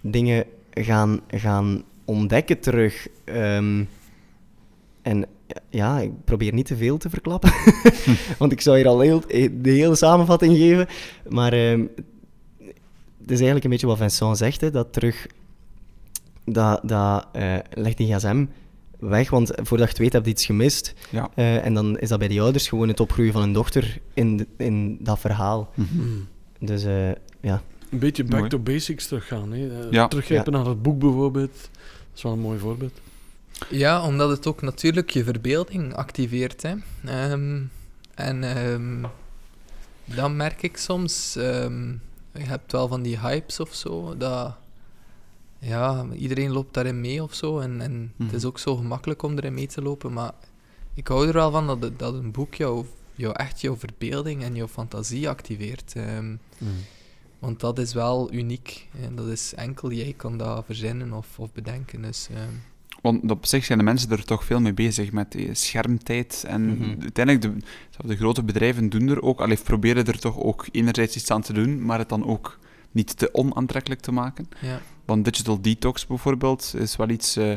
dingen gaan, gaan ontdekken terug. Ehm, en ja, ik probeer niet te veel te verklappen, want ik zou hier al heel, de hele samenvatting geven. Maar ehm, het is eigenlijk een beetje wat Vincent zegt, hè, dat terug dat, dat eh, legt die gsm weg, want voordat je het weet heb je iets gemist. Ja. Eh, en dan is dat bij die ouders gewoon het opgroeien van een dochter in, de- in dat verhaal. Mhm. Dus eh, ja. Een beetje back Mooi. to basics teruggaan. Hè. Eh, Ja. Teruggrijpen naar het boek bijvoorbeeld. Dat is wel een mooi voorbeeld. Ja, omdat het ook natuurlijk je verbeelding activeert. Hè. Ehm, en ehm, dan merk ik soms, ehm, je hebt wel van die hypes of zo, dat ja, iedereen loopt daarin mee of zo. En, en het is Mhm. ook zo gemakkelijk om erin mee te lopen. Maar ik hou er wel van dat, dat een boek jou, jou echt jouw verbeelding en jouw fantasie activeert. Ehm, want dat is wel uniek. En dat is enkel jij kan dat verzinnen of, of bedenken. Dus Want op zich zijn de mensen er toch veel mee bezig met die schermtijd. En Mhm. uiteindelijk, de, de grote bedrijven doen er ook, allee, proberen er toch ook enerzijds iets aan te doen, maar het dan ook niet te onaantrekkelijk te maken. ja. Want digital detox bijvoorbeeld is wel iets eh,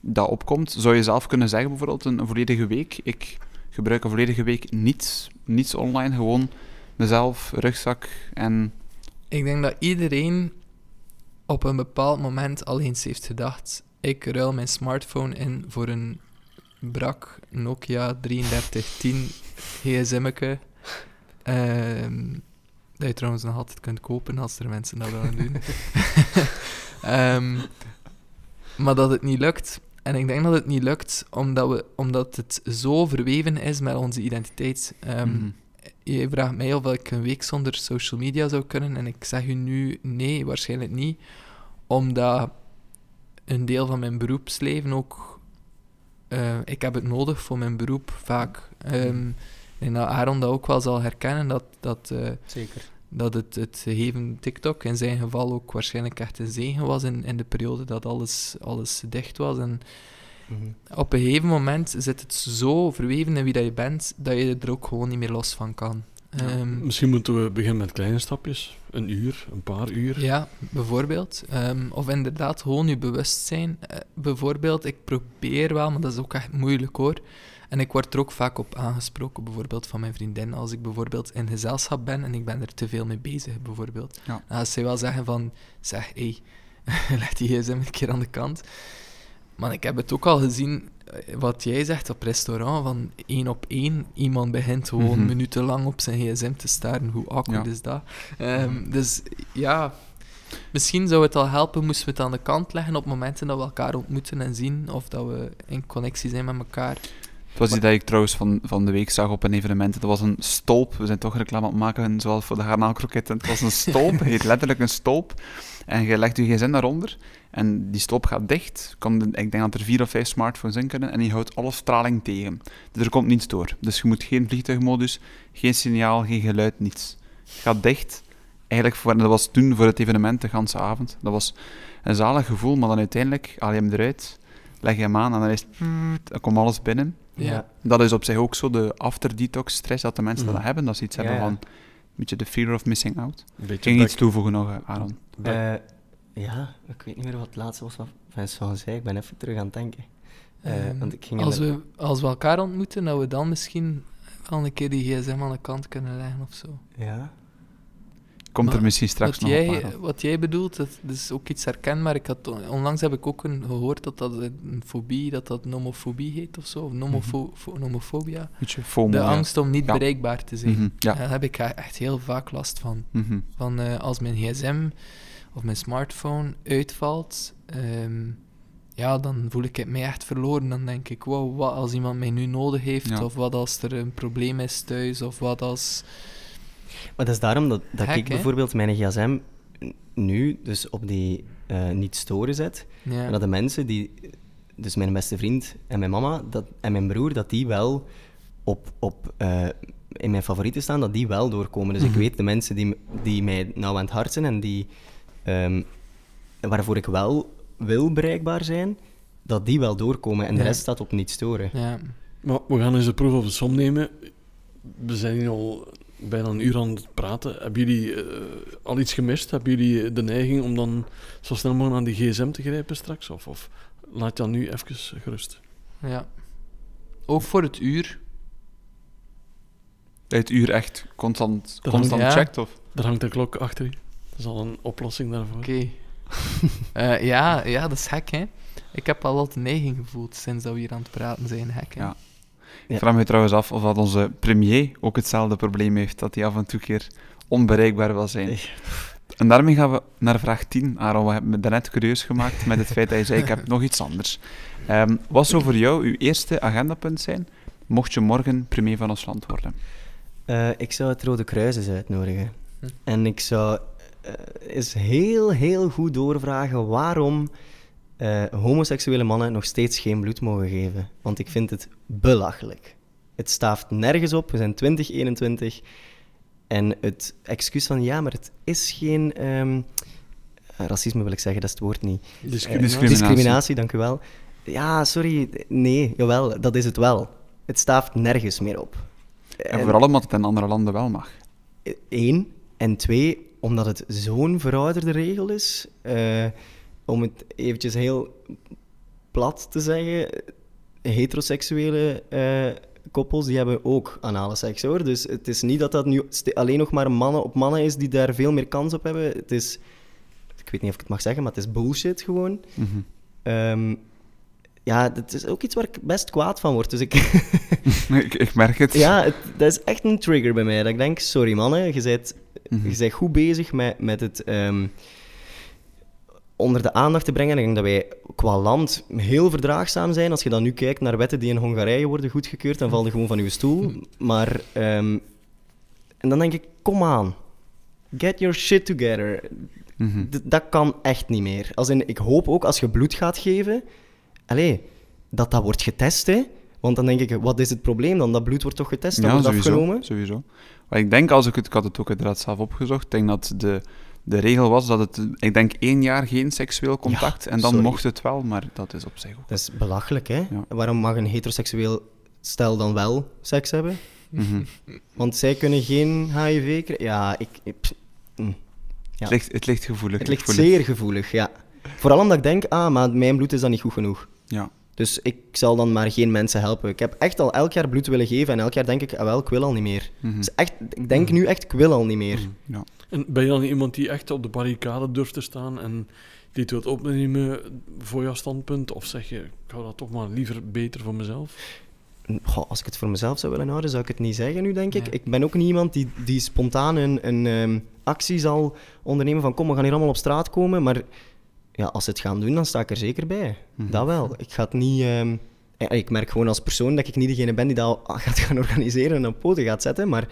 dat opkomt. Zou je zelf kunnen zeggen, bijvoorbeeld een, een volledige week? Ik gebruik een volledige week niets, niets online, gewoon mezelf, rugzak en... Ik denk dat iedereen op een bepaald moment al eens heeft gedacht: ik ruil mijn smartphone in voor een brak Nokia 3310 gsm'ke. Ehm, dat je trouwens nog altijd kunt kopen als er mensen dat willen doen. Ehm, maar dat het niet lukt. En ik denk dat het niet lukt omdat, we, omdat het zo verweven is met onze identiteit. Ehm, Mhm. je vraagt mij of ik een week zonder social media zou kunnen. En ik zeg u nu nee, waarschijnlijk niet. Omdat een deel van mijn beroepsleven ook. eh, ik heb het nodig voor mijn beroep vaak. Ehm, ik denk dat Aaron dat ook wel zal herkennen. Dat, dat, eh, Zeker. dat het, het gegeven TikTok in zijn geval ook waarschijnlijk echt een zegen was in, in de periode dat alles, alles dicht was. En Mhm. op een gegeven moment zit het zo verweven in wie dat je bent, dat je er ook gewoon niet meer los van kan. Ehm, Misschien moeten we beginnen met kleine stapjes. Een uur, een paar uur. Ja, bijvoorbeeld. Ehm, of inderdaad gewoon je bewustzijn. Eh, bijvoorbeeld, ik probeer wel, maar dat is ook echt moeilijk hoor. En ik word er ook vaak op aangesproken, bijvoorbeeld van mijn vriendin. Als ik bijvoorbeeld in gezelschap ben en ik ben er te veel mee bezig, bijvoorbeeld. Ja. Dan gaat zij wel zeggen van, zeg, hé, hey, leg die gsm een keer aan de kant. Maar ik heb het ook al gezien, eh, wat jij zegt op restaurant, van één op één. Iemand begint gewoon Mhm. minutenlang op zijn gsm te staren. Hoe awkward Ja. is dat? Ehm, dus ja, misschien zou het al helpen moesten we het aan de kant leggen op momenten dat we elkaar ontmoeten en zien of dat we in connectie zijn met elkaar. Het was iets dat ik trouwens van, van de week zag op een evenement. Dat was een stolp. We zijn toch reclame aan het maken, zoals voor de garnaalkroketten. Het was een stolp, het heet letterlijk een stolp. En je legt je gsm daaronder en die stolp gaat dicht. Komt, ik denk dat er vier of vijf smartphones in kunnen en die houdt alle straling tegen. Dus er komt niets door. Dus je moet geen vliegtuigmodus, geen signaal, geen geluid, niets. Het gaat dicht. Eigenlijk, voor, dat was toen voor het evenement de ganse avond. Dat was een zalig gevoel, maar dan uiteindelijk haal je hem eruit, leg je hem aan en dan, is het, dan komt alles binnen. Ja. Dat is op zich ook zo de after-detox stress dat de mensen Mhm. dat hebben. Dat ze iets Ja, hebben van beetje de fear of missing out. Beetje ging iets toevoegen nog, eh, Aaron. Eh, ja, ik weet niet meer wat het laatste was wat Vincent zei. Ik ben even terug aan het denken. Eh, Ehm, want ik ging als, we, als we elkaar ontmoeten, dat we dan misschien wel een keer die gsm aan de kant kunnen leggen of zo. Ja. Komt Maar er misschien straks wat, nog jij, wat jij bedoelt, dat, dat is ook iets herkenbaar. Ik had, on- onlangs heb ik ook een, gehoord dat dat een fobie, dat dat nomofobie heet of zo. Of nomofo, fo- nomofobia. FOMO, De angst om niet Ja. bereikbaar te zijn. Mhm, ja. Daar heb ik echt heel vaak last van. Mhm. Van eh, als mijn gsm of mijn smartphone uitvalt, ehm, ja, dan voel ik het mij echt verloren. Dan denk ik, wow, wat als iemand mij nu nodig heeft, Ja. of wat als er een probleem is thuis, of wat als... Maar dat is daarom dat, dat ik hè? bijvoorbeeld mijn gsm nu dus op die eh, niet storen zet. Ja. En dat de mensen die, dus mijn beste vriend en mijn mama dat, en mijn broer, dat die wel op, op, eh, in mijn favorieten staan, dat die wel doorkomen. Dus Mhm. ik weet de mensen die, die mij nou aan het hart zijn en die, ehm, waarvoor ik wel wil bereikbaar zijn, dat die wel doorkomen. En de rest staat op niet storen. ja. Maar we gaan eens de proef op de som nemen. We zijn hier al bijna een uur aan het praten. Hebben jullie eh, al iets gemist? Hebben jullie de neiging om dan zo snel mogelijk aan die gsm te grijpen straks? Of, of laat je dan nu even gerust? ja. Ook voor het uur. Dat je het uur echt constant, Dat constant hangt- ja. checkt, of? Er hangt een klok achter je. Dat is al een oplossing daarvoor. Oké. Eh, ja, ja, dat is gek, hè. Ik heb al wat neiging gevoeld sinds dat we hier aan het praten zijn, hè. Ja. Ja. Ik vraag me trouwens af of dat onze premier ook hetzelfde probleem heeft, dat hij af en toe keer onbereikbaar wil zijn. Nee. En daarmee gaan we naar vraag 10. Aaron, we hebben me daarnet curieus gemaakt met het feit dat je zei, ik heb nog iets anders. Ehm, wat zou voor jou uw eerste agendapunt zijn, mocht je morgen premier van ons land worden? Eh, ik zou het Rode Kruis eens uitnodigen. Hm. En ik zou eh, eens heel, heel goed doorvragen waarom eh, homoseksuele mannen nog steeds geen bloed mogen geven. Want ik vind het belachelijk. Het staaft nergens op. We zijn 2021. En het excuus van ja, maar het is geen. ehm, racisme wil ik zeggen, dat is het woord niet. Discriminatie. Discriminatie. Discriminatie, dank u wel. Ja, sorry. Nee, jawel, dat is het wel. Het staaft nergens meer op. En vooral omdat het in andere landen wel mag. Eén. En twee, omdat het zo'n verouderde regel is. eh, om het eventjes heel plat te zeggen. Heteroseksuele eh, koppels die hebben ook anale seks hoor. Dus het is niet dat dat nu alleen nog maar mannen op mannen is die daar veel meer kans op hebben. Het is. Ik weet niet of ik het mag zeggen, maar het is bullshit gewoon. Mhm. Ehm, ja, dat is ook iets waar ik best kwaad van word. Dus ik, ik, ik merk het. ja, het, dat is echt een trigger bij mij. Dat ik denk, sorry mannen, je bent, Mhm. je bent goed bezig met, met het ehm, onder de aandacht te brengen. Ik denk dat wij qua land heel verdraagzaam zijn. Als je dan nu kijkt naar wetten die in Hongarije worden goedgekeurd, dan val je gewoon van je stoel. Maar, ehm, en dan denk ik, kom aan. Get your shit together. Mhm. Dat kan echt niet meer. Als in, ik hoop ook als je bloed gaat geven, allee, dat dat wordt getest. Hè. Want dan denk ik, wat is het probleem dan? Dat bloed wordt toch getest, dat ja, wordt sowieso, afgenomen? sowieso. Maar ik denk, als ik het, ik had het ook inderdaad zelf opgezocht, ik denk dat de, de regel was dat het, ik denk één jaar geen seksueel contact, en dan sorry. mocht het wel, maar dat is op zich ook. Dat is belachelijk, hè? Ja. Waarom mag een heteroseksueel stel dan wel seks hebben? Mhm. Want zij kunnen geen HIV krijgen. Ja, ik... mm. Ja. Het, ligt, het ligt gevoelig. Het ligt zeer gevoelig, ja. Vooral omdat ik denk, ah, maar mijn bloed is dan niet goed genoeg. Ja. Dus ik zal dan maar geen mensen helpen. Ik heb echt al elk jaar bloed willen geven en elk jaar denk ik, ah wel, ik wil al niet meer. Mhm. Dus echt, ik denk nu echt, ik wil al niet meer. ja. En ben je dan iemand die echt op de barricade durft te staan en dit wilt opnemen voor jouw standpunt? Of zeg je, ik hou dat toch maar liever beter voor mezelf? Goh, als ik het voor mezelf zou willen houden, zou ik het niet zeggen nu, denk ik. Ik ben ook niet iemand die, die spontaan een, een ehm, actie zal ondernemen van kom, we gaan hier allemaal op straat komen. Maar ja, als ze het gaan doen, dan sta ik er zeker bij. Mhm. Dat wel. Ik ga het niet... ehm, eh, ik merk gewoon als persoon dat ik niet degene ben die dat gaat gaan organiseren en op poten gaat zetten. Maar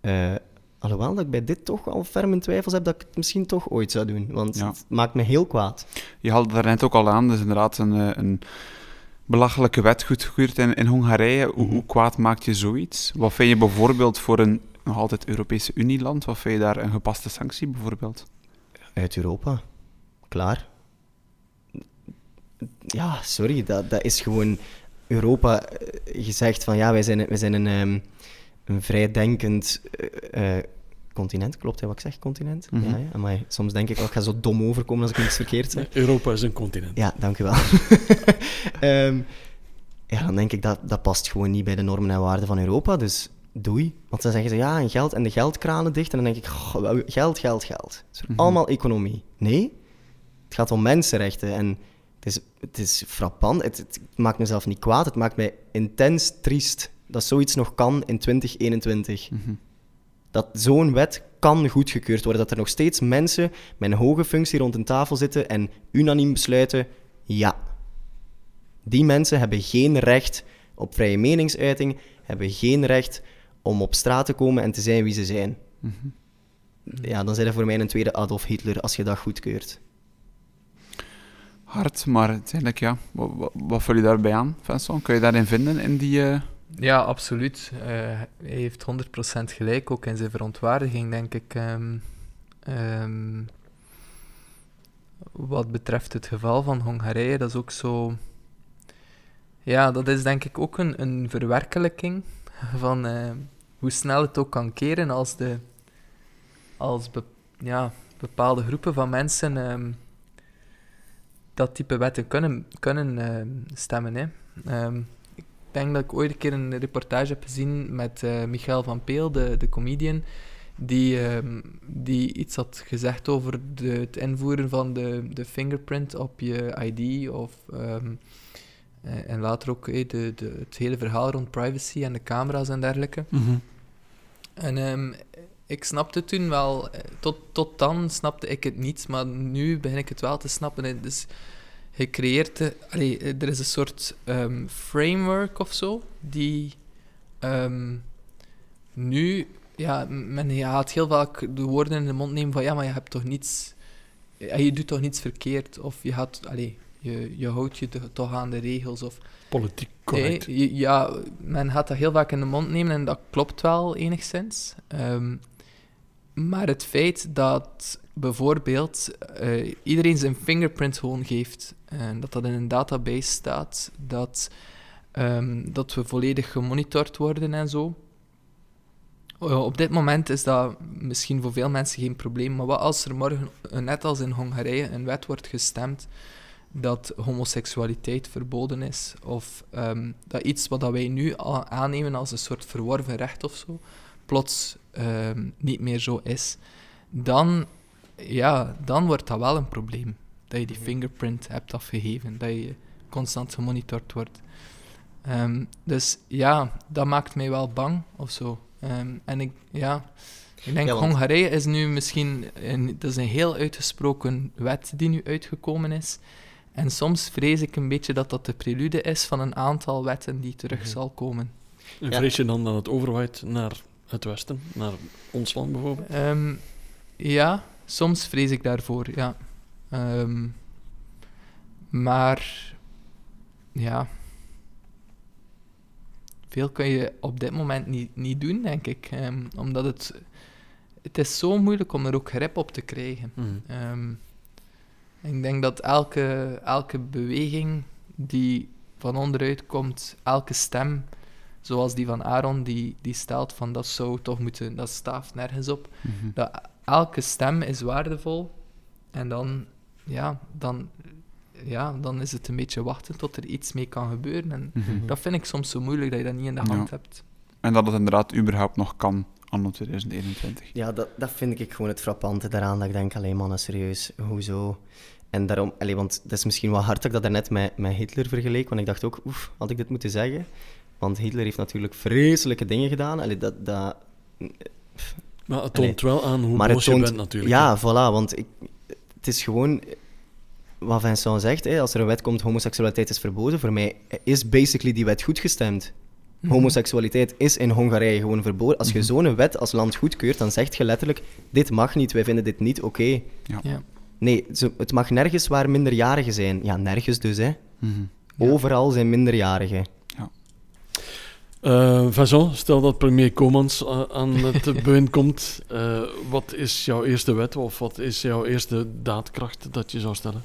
eh, alhoewel dat ik bij dit toch al ferm in twijfels heb dat ik het misschien toch ooit zou doen. Want Ja. het maakt me heel kwaad. Je haalde daar net ook al aan, dus inderdaad een, eh, een belachelijke wet goedgekeurd in, in Hongarije. Hoe, Mhm. hoe kwaad maakt je zoiets? Wat vind je bijvoorbeeld voor een nog altijd Europese Unieland, wat vind je daar een gepaste sanctie bijvoorbeeld? Uit Europa. Klaar. Ja, sorry, dat, dat is gewoon Europa eh, gezegd van ja, wij zijn, wij zijn een, ehm, een vrijdenkend eh, eh, continent. Klopt hè, wat ik zeg, continent? Mhm. Ja, ja. Amai, soms denk ik wel, ik ga zo dom overkomen als ik iets verkeerd zeg. Europa is een continent. Ja, dank u wel. Ehm, ja, dan denk ik dat dat past gewoon niet bij de normen en waarden van Europa, dus doei. Want dan zeggen ze ja, en geld en de geldkranen dicht. En dan denk ik, goh, geld, geld, geld. Het is Mhm. allemaal economie. Nee, het gaat om mensenrechten. En het is, het is frappant. Het, het maakt mezelf niet kwaad. Het maakt mij intens triest dat zoiets nog kan in 2021 Mhm. dat zo'n wet kan goedgekeurd worden. Dat er nog steeds mensen met een hoge functie rond een tafel zitten en unaniem besluiten: ja. Die mensen hebben geen recht op vrije meningsuiting, hebben geen recht om op straat te komen en te zijn wie ze zijn. Mhm. Ja, dan zijn er voor mij een tweede Adolf Hitler als je dat goedkeurt. Hard, maar uiteindelijk ja. Wat, wat, wat vul je daarbij aan, Vincent? Kun je daarin vinden in die... eh, Ja, absoluut. Eh, hij heeft 100% gelijk, ook in zijn verontwaardiging, denk ik. Ehm, ehm, wat betreft het geval van Hongarije, dat is ook zo... Ja, dat is denk ik ook een, een verwerkelijking van eh, hoe snel het ook kan keren als, de, als ja, bepaalde groepen van mensen ehm, dat type wetten kunnen, kunnen stemmen. Hè. Denk dat ik ooit een keer een reportage heb gezien met eh, Michael van Peel, de, de comedian, die, ehm, die iets had gezegd over de, het invoeren van de, de fingerprint op je ID of... ehm, eh, en later ook eh, de, de, het hele verhaal rond privacy en de camera's en dergelijke. En ehm, ik snapte toen wel, tot, tot dan snapte ik het niet, maar nu begin ik het wel te snappen. Dus je creëert, de, allee, eh, er is een soort ehm, framework of zo, die ehm, nu, ja, men gaat heel vaak de woorden in de mond nemen van ja, maar je hebt toch niets, ja, je doet toch niets verkeerd, of je gaat, allee, je, je houdt je to- toch aan de regels, of Politiek correct. Nee, ja, men gaat dat heel vaak in de mond nemen en dat klopt wel enigszins. Ehm, maar het feit dat bijvoorbeeld eh, iedereen zijn fingerprint gewoon geeft en dat dat in een database staat, dat, ehm, dat we volledig gemonitord worden en zo. Eh, op dit moment is dat misschien voor veel mensen geen probleem, maar wat als er morgen, eh, net als in Hongarije, een wet wordt gestemd dat homoseksualiteit verboden is, of ehm, dat iets wat dat wij nu aannemen als een soort verworven recht of zo, plots ehm, niet meer zo is, dan, ja, dan wordt dat wel een probleem. Dat je die fingerprint hebt afgegeven, dat je constant gemonitord wordt. Ehm, dus ja, dat maakt mij wel bang of zo. Ehm, en ik, ja, ik denk Ja, want- Hongarije is nu misschien, een, dat is een heel uitgesproken wet die nu uitgekomen is. En soms vrees ik een beetje dat dat de prelude is van een aantal wetten die terug Mhm. zal komen. En Ja. vrees je dan dat het overwaait naar het westen, naar ons land bijvoorbeeld? Ehm, ja, soms vrees ik daarvoor, ja. Ehm, maar, ja. veel kun je op dit moment niet, niet doen, denk ik. Ehm, omdat het... Het is zo moeilijk om er ook grip op te krijgen. Mm. Ehm, ik denk dat elke, elke beweging die van onderuit komt, elke stem, zoals die van Aaron, die, die stelt van dat zou toch moeten, dat staaft nergens op. Mhm. Dat elke stem is waardevol. En dan, ja, dan, ja, dan is het een beetje wachten tot er iets mee kan gebeuren. En Mhm. dat vind ik soms zo moeilijk dat je dat niet in de Ja. hand hebt. En dat het inderdaad überhaupt nog kan, anno 2021. Ja, dat, dat vind ik gewoon het frappante daaraan. Dat ik denk, alleen mannen, serieus, hoezo? En daarom, allee, want het is misschien wel hard dat ik dat daarnet met, met Hitler vergeleek, want ik dacht ook, oef, had ik dit moeten zeggen? Want Hitler heeft natuurlijk vreselijke dingen gedaan. Allee, dat, dat, Maar het Allee. toont wel aan hoe boos je toont, bent natuurlijk. Ja, voilà, want ik, het is gewoon wat Vincent zegt, hè, als er een wet komt, homoseksualiteit is verboden, voor mij is basically die wet goed gestemd. Mhm. Homoseksualiteit is in Hongarije gewoon verboden. Als je zo'n wet als land goedkeurt, dan zegt je letterlijk, dit mag niet, wij vinden dit niet oké. Ja. Nee, het mag nergens waar minderjarigen zijn. Ja, nergens dus, hè. Mhm. Ja. Overal zijn minderjarigen. Vincent, stel dat premier Komans aan het bewind komt. eh, wat is jouw eerste wet of wat is jouw eerste daadkracht dat je zou stellen?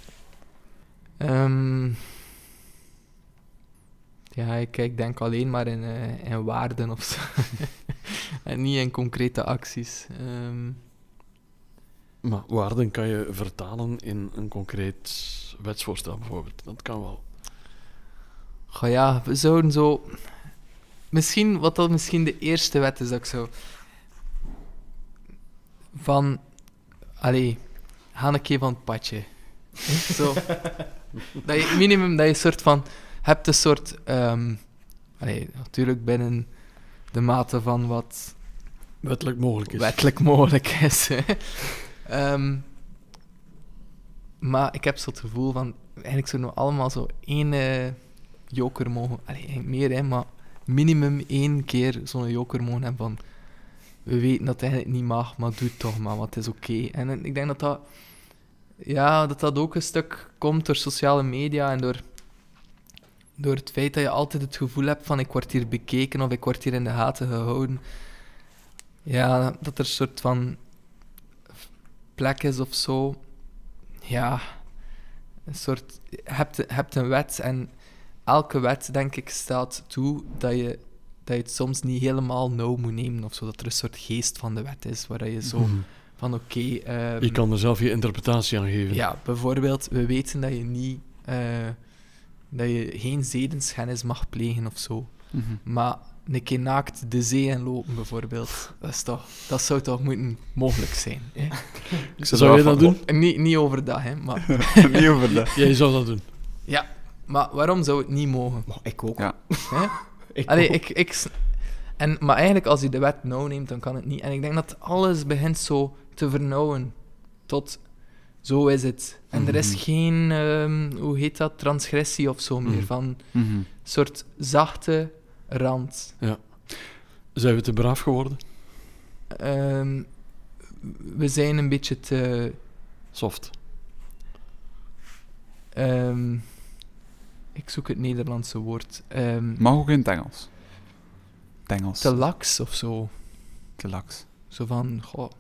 Ehm, ja, ik, ik denk alleen maar in, eh, in waarden of zo. en niet in concrete acties. Ehm, Maar waarden kan je vertalen in een concreet wetsvoorstel bijvoorbeeld. Dat kan wel. goh ja, we zouden zo... Misschien, wat dat misschien de eerste wet is dat ik zo... Van... Allee, ga een keer van het padje. Zo. dat je minimum, dat je een soort van... Hebt een soort... ehm allee, natuurlijk binnen de mate van wat Wettelijk mogelijk is. wettelijk mogelijk is. Ehm, maar ik heb zo het gevoel van, eigenlijk zouden we allemaal zo één eh, joker mogen, allee, meer, hè, maar minimum één keer zo'n joker mogen hebben van, we weten dat het eigenlijk niet mag, maar doe het toch maar, want het is oké. En ik denk dat dat, ja, dat dat ook een stuk komt door sociale media en door, door het feit dat je altijd het gevoel hebt van, ik word hier bekeken of ik word hier in de gaten gehouden. Ja, dat er een soort van plek is of zo. Ja, een soort. Je hebt, hebt een wet en elke wet, denk ik, staat toe dat je, dat je het soms niet helemaal nauw moet nemen of zo. Dat er een soort geest van de wet is waar je zo Mhm. van oké. ehm, Je kan er zelf je interpretatie aan geven. ja, bijvoorbeeld, we weten dat je niet. eh, dat je geen zedenschennis mag plegen of zo. Mhm. Maar een keer naakt de zee in lopen, bijvoorbeeld, dat, is toch, dat zou toch moeten mogelijk zijn. Hè? Ik Zou je dat doen? En niet, niet overdag, hè, maar, Niet over dat. Jij zou dat doen. ja, maar waarom zou het niet mogen? Maar ik ook. Ja. Hè? Ik Allee, ook. ik, en, maar eigenlijk, als je de wet nauw neemt, dan kan het niet. En ik denk dat alles begint zo te vernauwen. Tot, zo is het. En er is Mhm. geen, ehm, hoe heet dat, transgressie of zo meer. Mhm. Van Mhm. een soort zachte rand. Zijn we te braaf geworden? Ehm, we zijn een beetje te... Soft. ehm, ik zoek het Nederlandse woord. Ehm, Mag ook in het Engels. Het Engels. te laks of zo. Te laks. Zo van, goh.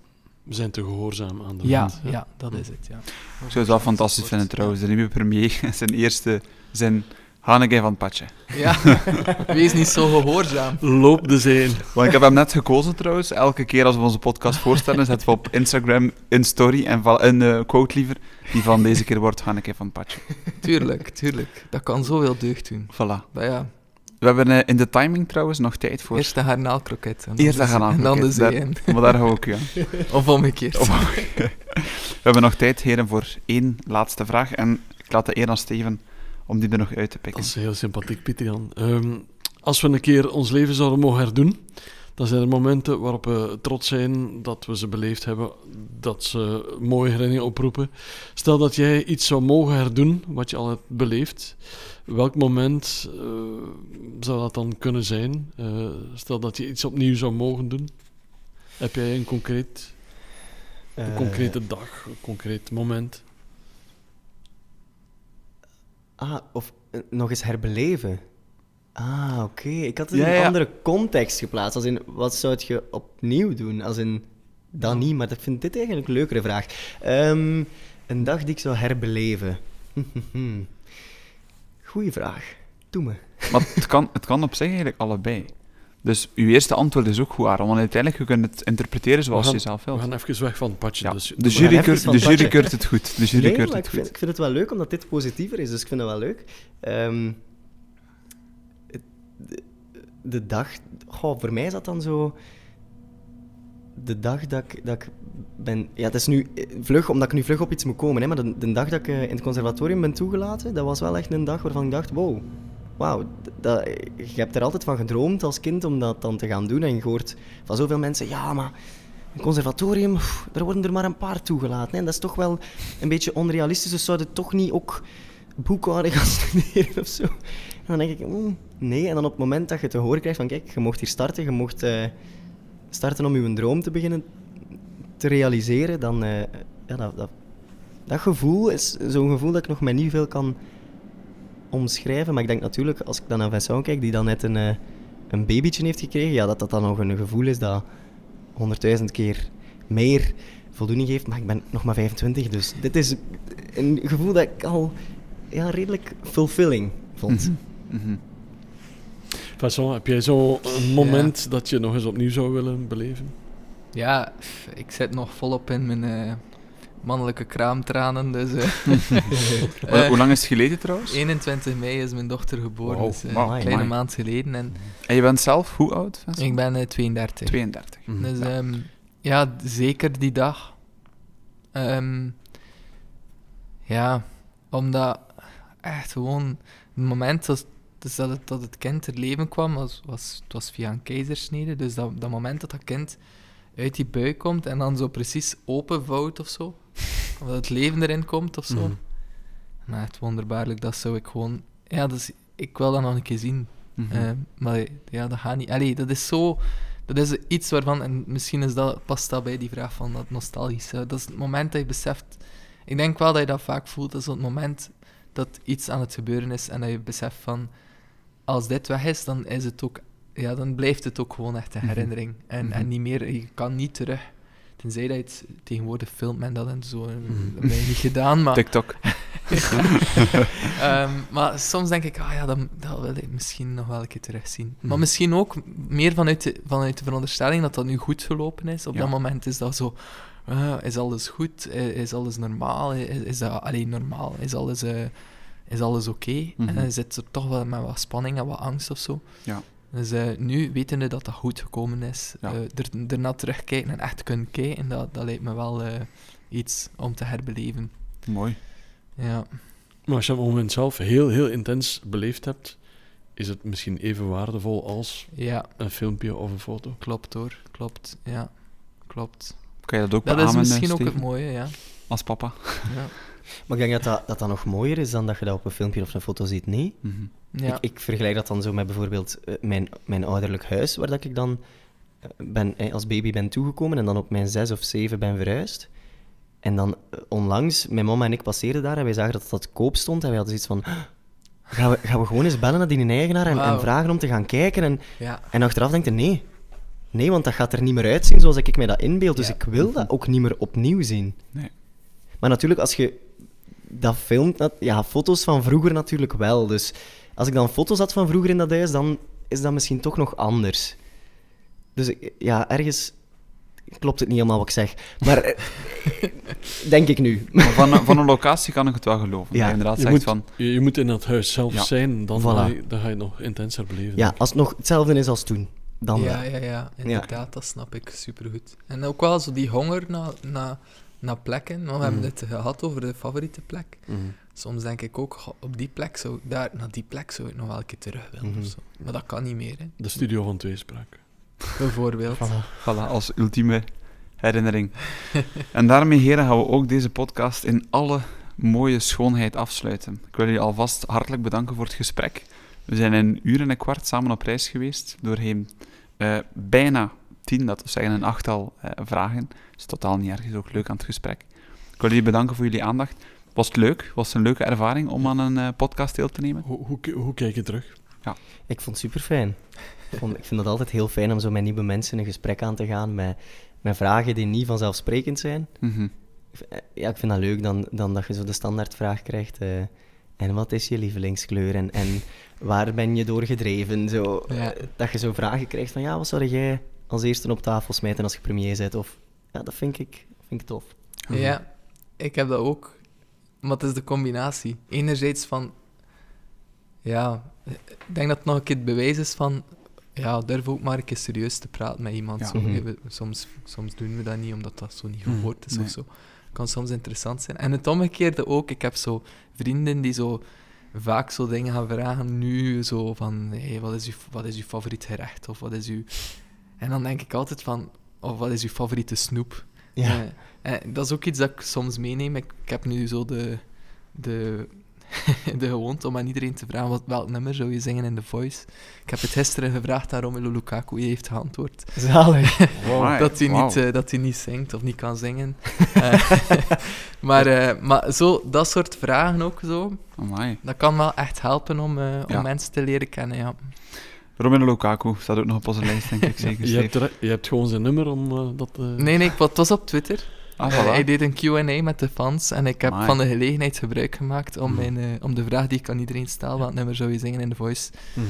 We zijn te gehoorzaam aan de Ja, ja, dat is het, ja. Ik zou het wel fantastisch vinden trouwens. De nieuwe premier, zijn eerste zin. Hanneke van het padje. Ja, wees niet zo gehoorzaam. Loop de zee in. Want ik heb hem net gekozen trouwens. Elke keer als we onze podcast voorstellen, zetten we op Instagram een story en val- een eh, quote liever. Die van deze keer wordt Hanneke van het padje. Tuurlijk, tuurlijk. Dat kan zoveel deugd doen. Voilà. Maar ja, We hebben eh, in de timing trouwens nog tijd voor... eerst de garnaalkroket. Eerst de En dan de garnaalkroket, zee in. Maar daar hou ik u aan. Of omgekeerd. We hebben nog tijd, heren, voor één laatste vraag. En ik laat de eer aan Steven om die er nog uit te pikken. Dat is heel sympathiek, Pieter Jan. Ehm, als we een keer ons leven zouden mogen herdoen, dan zijn er momenten waarop we trots zijn dat we ze beleefd hebben, dat ze mooie herinneringen oproepen. Stel dat jij iets zou mogen herdoen, wat je al hebt beleefd, welk moment eh, zou dat dan kunnen zijn? Eh, stel dat je iets opnieuw zou mogen doen. Heb jij een, concreet, een Eh, concrete dag, een concreet moment? Ah, of eh, nog eens herbeleven. Ah, oké. Ik had het Ja, in een ja. andere context geplaatst. Als in, wat zou je opnieuw doen? Als in, dat niet, maar ik vind dit eigenlijk een leukere vraag. Ehm, een dag die ik zou herbeleven. Goeie vraag. Doe me. Maar het kan, het kan op zich eigenlijk allebei. Dus uw eerste antwoord is ook goed, Aaron, want uiteindelijk je kunt het interpreteren zoals We gaan- je zelf We wilt. gaan even weg van het padje. Ja, Dus, de jury, keurt, de het jury padje. keurt het goed. De jury Nee, keurt maar het ik vind, goed. ik vind het wel leuk omdat dit positiever is, dus ik vind dat wel leuk. Ehm, het- de, de dag... Goh, voor mij is dat dan zo... De dag dat ik, dat ik ben... Ja, het is nu eh, vlug, omdat ik nu vlug op iets moet komen. Hè, maar de, de dag dat ik eh, in het conservatorium ben toegelaten, dat was wel echt een dag waarvan ik dacht, wow... Wauw, je hebt er altijd van gedroomd als kind om dat dan te gaan doen. En je hoort van zoveel mensen, ja, maar een conservatorium, daar worden er maar een paar toegelaten. En dat is toch wel een beetje onrealistisch. Dus zouden toch niet ook boekhouden gaan studeren of zo? En dan denk ik, mm, nee. En dan op het moment dat je te horen krijgt van, kijk, je mocht hier starten, je mocht eh, starten om je droom te beginnen te realiseren, dan, eh, ja, dat, dat, dat gevoel is zo'n gevoel dat ik nog met niet veel kan omschrijven. Maar ik denk natuurlijk, als ik dan naar Vincent kijk, die dan net een, eh, een babytje heeft gekregen, ja, dat dat dan nog een gevoel is dat honderdduizend keer meer voldoening geeft. Maar ik ben nog maar 25, dus dit is een gevoel dat ik al ja, redelijk fulfilling vond. Mhm. Vincent, heb jij zo een moment dat je nog eens opnieuw zou willen beleven? Ja, ik zit nog volop in mijn eh, mannelijke kraamtranen. Dus, eh, Hoe- eh, lang is het geleden trouwens? 21 mei is mijn dochter geboren, dus eh, een kleine amai. maand geleden. En En je bent zelf hoe oud? Vincent? ik ben eh, 32. 32. Dus Ja. ehm, ja, zeker die dag. Ehm, ja, omdat echt gewoon het moment dat, dus dat, het, dat het kind ter leven kwam, was, was, het was via een keizersnede. Dus dat, dat moment dat dat kind uit die buik komt en dan zo precies openvouwt of zo. Of dat het leven erin komt of zo. Mhm. Maar echt wonderbaarlijk, dat zou ik gewoon... Ja, dus ik wil dat nog een keer zien. Mhm. Eh, maar ja, dat gaat niet. Allee, dat is zo. Dat is iets waarvan, en misschien is dat, past dat bij die vraag van dat nostalgische. Dat is het moment dat je beseft. Ik denk wel dat je dat vaak voelt. Dat is het moment dat iets aan het gebeuren is en dat je beseft van. Als dit weg is, dan is het ook. Ja, dan blijft het ook gewoon echt een Mhm. herinnering. En, en niet meer, je kan niet terug. Tenzij dat je het tegenwoordig filmt men dat en zo. Mhm. Dat heb ik niet gedaan, maar. TikTok. Ehm, maar soms denk ik, ah ja, dat, dat wil ik misschien nog wel een keer terugzien. Maar Mhm. misschien ook meer vanuit de, vanuit de veronderstelling dat dat nu goed gelopen is. Op Ja. dat moment is dat zo, ah, is alles goed? Eh, Is alles normaal? Is, is dat alleen normaal? Is alles, eh, is alles oké? Mhm. En dan zit er toch wel met wat spanning en wat angst of zo. Ja. Dus eh, nu, wetende dat dat goed gekomen is, Ja. eh, er, ernaar terugkijken en echt kunnen kijken, dat, dat lijkt me wel eh, iets om te herbeleven. Mooi. Ja. Maar als je het moment zelf heel, heel intens beleefd hebt, is het misschien even waardevol als ja, een filmpje of een foto. klopt hoor. Klopt, ja. Klopt. Kan je dat ook Dat beamen, is misschien ook het mooie, ja. Als papa? Ja. Maar ik denk dat dat, dat dat nog mooier is dan dat je dat op een filmpje of een foto ziet. Nee. Mhm. Ja. Ik, ik vergelijk dat dan zo met bijvoorbeeld eh, mijn, mijn ouderlijk huis, waar dat ik dan eh, ben, eh, als baby ben toegekomen en dan op mijn zes of zeven ben verhuisd. En dan onlangs, mijn mama en ik passeerden daar en wij zagen dat dat koop stond en wij hadden zoiets van... "Ah, Gaan we, gaan we gewoon eens bellen naar die eigenaar en, en vragen om te gaan kijken? En, ja. en achteraf denk je, nee. Nee, want dat gaat er niet meer uitzien zoals ik mij dat inbeeld. Dus Ja. ik wil dat ook niet meer opnieuw zien. Nee. Maar natuurlijk, als je dat filmt... Ja, foto's van vroeger natuurlijk wel. Dus als ik dan foto's had van vroeger in dat huis, dan is dat misschien toch nog anders. Dus ik- ja, ergens klopt het niet helemaal wat ik zeg. Maar eh, denk ik nu. Maar van, een- van een locatie kan ik het wel geloven. Ja, inderdaad Je zegt moet, van... je, je moet in dat huis zelf Ja. zijn, dan, Voilà. ga je, dan ga je nog intenser beleven. Ja, als het nog hetzelfde is als toen, dan ja, ja, ja, inderdaad, dat snap ik supergoed. En ook wel zo die honger naar, naar, naar plekken. Want we hebben Mhm. het gehad over de favoriete plek. Mhm. Soms denk ik ook, goh, op die plek zou ik daar, naar die plek zou ik nog wel een keer terug willen Mhm. of zo. Maar dat kan niet meer, hè. De studio van Tweespraak. Bijvoorbeeld. Voilà, als ultieme herinnering. en daarmee, heren, gaan we ook deze podcast in alle mooie schoonheid afsluiten. Ik wil jullie alvast hartelijk bedanken voor het gesprek. We zijn in een uur en een kwart samen op reis geweest, doorheen eh, bijna tien, dat wil zeggen een achttal eh, vragen. Is totaal niet erg, is ook leuk aan het gesprek. Ik wil jullie bedanken voor jullie aandacht. Was het leuk? Was het een leuke ervaring om aan een eh, podcast deel te nemen? Hoe, hoe, hoe kijk je terug? Ja. Ik vond het super fijn. Ik, vond, ik vind het altijd heel fijn om zo met nieuwe mensen een gesprek aan te gaan met, met vragen die niet vanzelfsprekend zijn. Mhm. Eh, Ja, ik vind dat leuk dan, dan dat je zo de standaardvraag krijgt. eh, en wat is je lievelingskleur? En, en waar ben je door gedreven? Zo, Ja. dat je zo vragen krijgt van, ja, wat zou jij als eerste op tafel smijten als je premier bent? Of, ja, dat vind ik, vind ik tof. Ja, ik heb dat ook. Maar het is de combinatie. Enerzijds van... Ja, ik denk dat het nog een keer het bewijs is van... Ja, durf ook maar een keer serieus te praten met iemand. Ja. Zo, Mhm. soms, soms doen we dat niet, omdat dat zo niet Mhm, gehoord is nee. of zo. kan soms interessant zijn. En het omgekeerde ook. Ik heb zo vrienden die zo vaak zo dingen gaan vragen nu, zo van, hey, wat, is uw, wat is uw favoriet gerecht? Of wat is uw... En dan denk ik altijd van, of wat is uw favoriete snoep? Ja. Eh, eh, dat is ook iets dat ik soms meeneem. Ik, ik heb nu zo de, de, de gewoonte om aan iedereen te vragen wat, welk nummer zou je zingen in The Voice. Ik heb het gisteren gevraagd aan Romelu Lukaku, hij heeft geantwoord. Zalig. Amai, dat, hij niet, eh, dat hij niet zingt of niet kan zingen. Eh, maar eh, maar zo, dat soort vragen ook zo, Amai. dat kan wel echt helpen om, eh, om Ja. mensen te leren kennen. Ja. Romelu Lukaku staat ook nog op onze lijst, denk ik zeker. Je hebt, er- je hebt gewoon zijn nummer om eh, dat... eh, Nee, nee, ik, het was op Twitter. Ah, voilà. hij deed een Q&A met de fans en ik heb Amai. van de gelegenheid gebruik gemaakt om, Mhm. mijn, eh, om de vraag die ik aan iedereen stel, wat nummer zou je zingen in The Voice, mhm.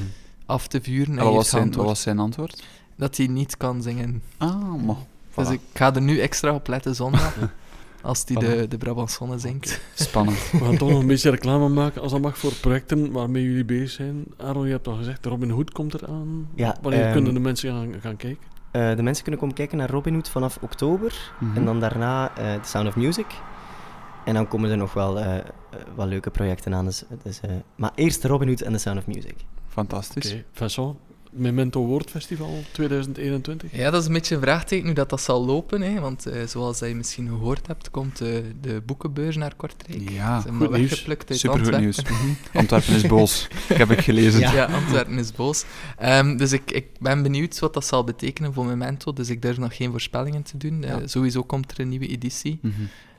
af te vuren. En wat was, zijn, wat geantwoord was zijn antwoord? Dat hij niet kan zingen. Ah, mo. Dus ik ga er nu extra op letten zondag, als hij Voilà. de, de Brabantsonne zingt. Spannend. We gaan toch nog een beetje reclame maken, als dat mag, voor projecten waarmee jullie bezig zijn. Aaron, je hebt al gezegd, Robin Hood komt eraan. Ja, Wanneer ehm, kunnen de mensen gaan, gaan kijken? Eh, de mensen kunnen komen kijken naar Robin Hood vanaf oktober. Mhm. En dan daarna eh The Sound of Music. En dan komen er nog wel eh, eh, wat leuke projecten aan. Dus, dus, eh, maar eerst Robin Hood en The Sound of Music. Fantastisch. Oké, Vincent, Memento Woordfestival 2021. Ja, dat is een beetje een vraagteken hoe dat, dat zal lopen. Hè? Want eh, zoals je misschien gehoord hebt, komt de boekenbeurs naar Kortrijk. Ja, Ze goed dat nieuws. supergoed Antwerpen. nieuws. Mhm. Antwerpen is boos. Ik heb het gelezen. Ja, Antwerpen is boos. Ehm, dus ik, ik ben benieuwd wat dat zal betekenen voor Memento. Dus ik durf nog geen voorspellingen te doen. Eh, Ja. sowieso komt er een nieuwe editie. Mhm.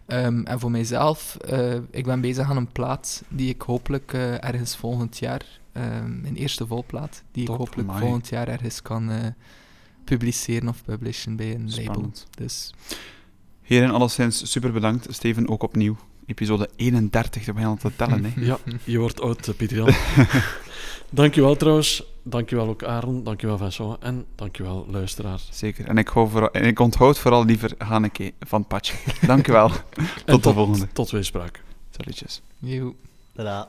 Ehm, en voor mijzelf, eh, ik ben bezig aan een plaat die ik hopelijk eh, ergens volgend jaar, ehm een eerste volplaat, die Top, ik hopelijk amai. volgend jaar ergens kan eh, publiceren of publishen bij een label. Spannend. Dus Heren, alleszins super bedankt. Steven, ook opnieuw. Episode 31, dat beginnen al te tellen. Hè. Ja, je wordt oud, eh, Pieter Jan. dankjewel trouwens. Dankjewel ook Aaron. Dankjewel Vincent. En dankjewel luisteraar. Zeker. En ik, hou vooral, en ik onthoud vooral liever Hanneke van Patje. Dank u wel. En de volgende. Tot weespraak. Salutjes. joe. Tada.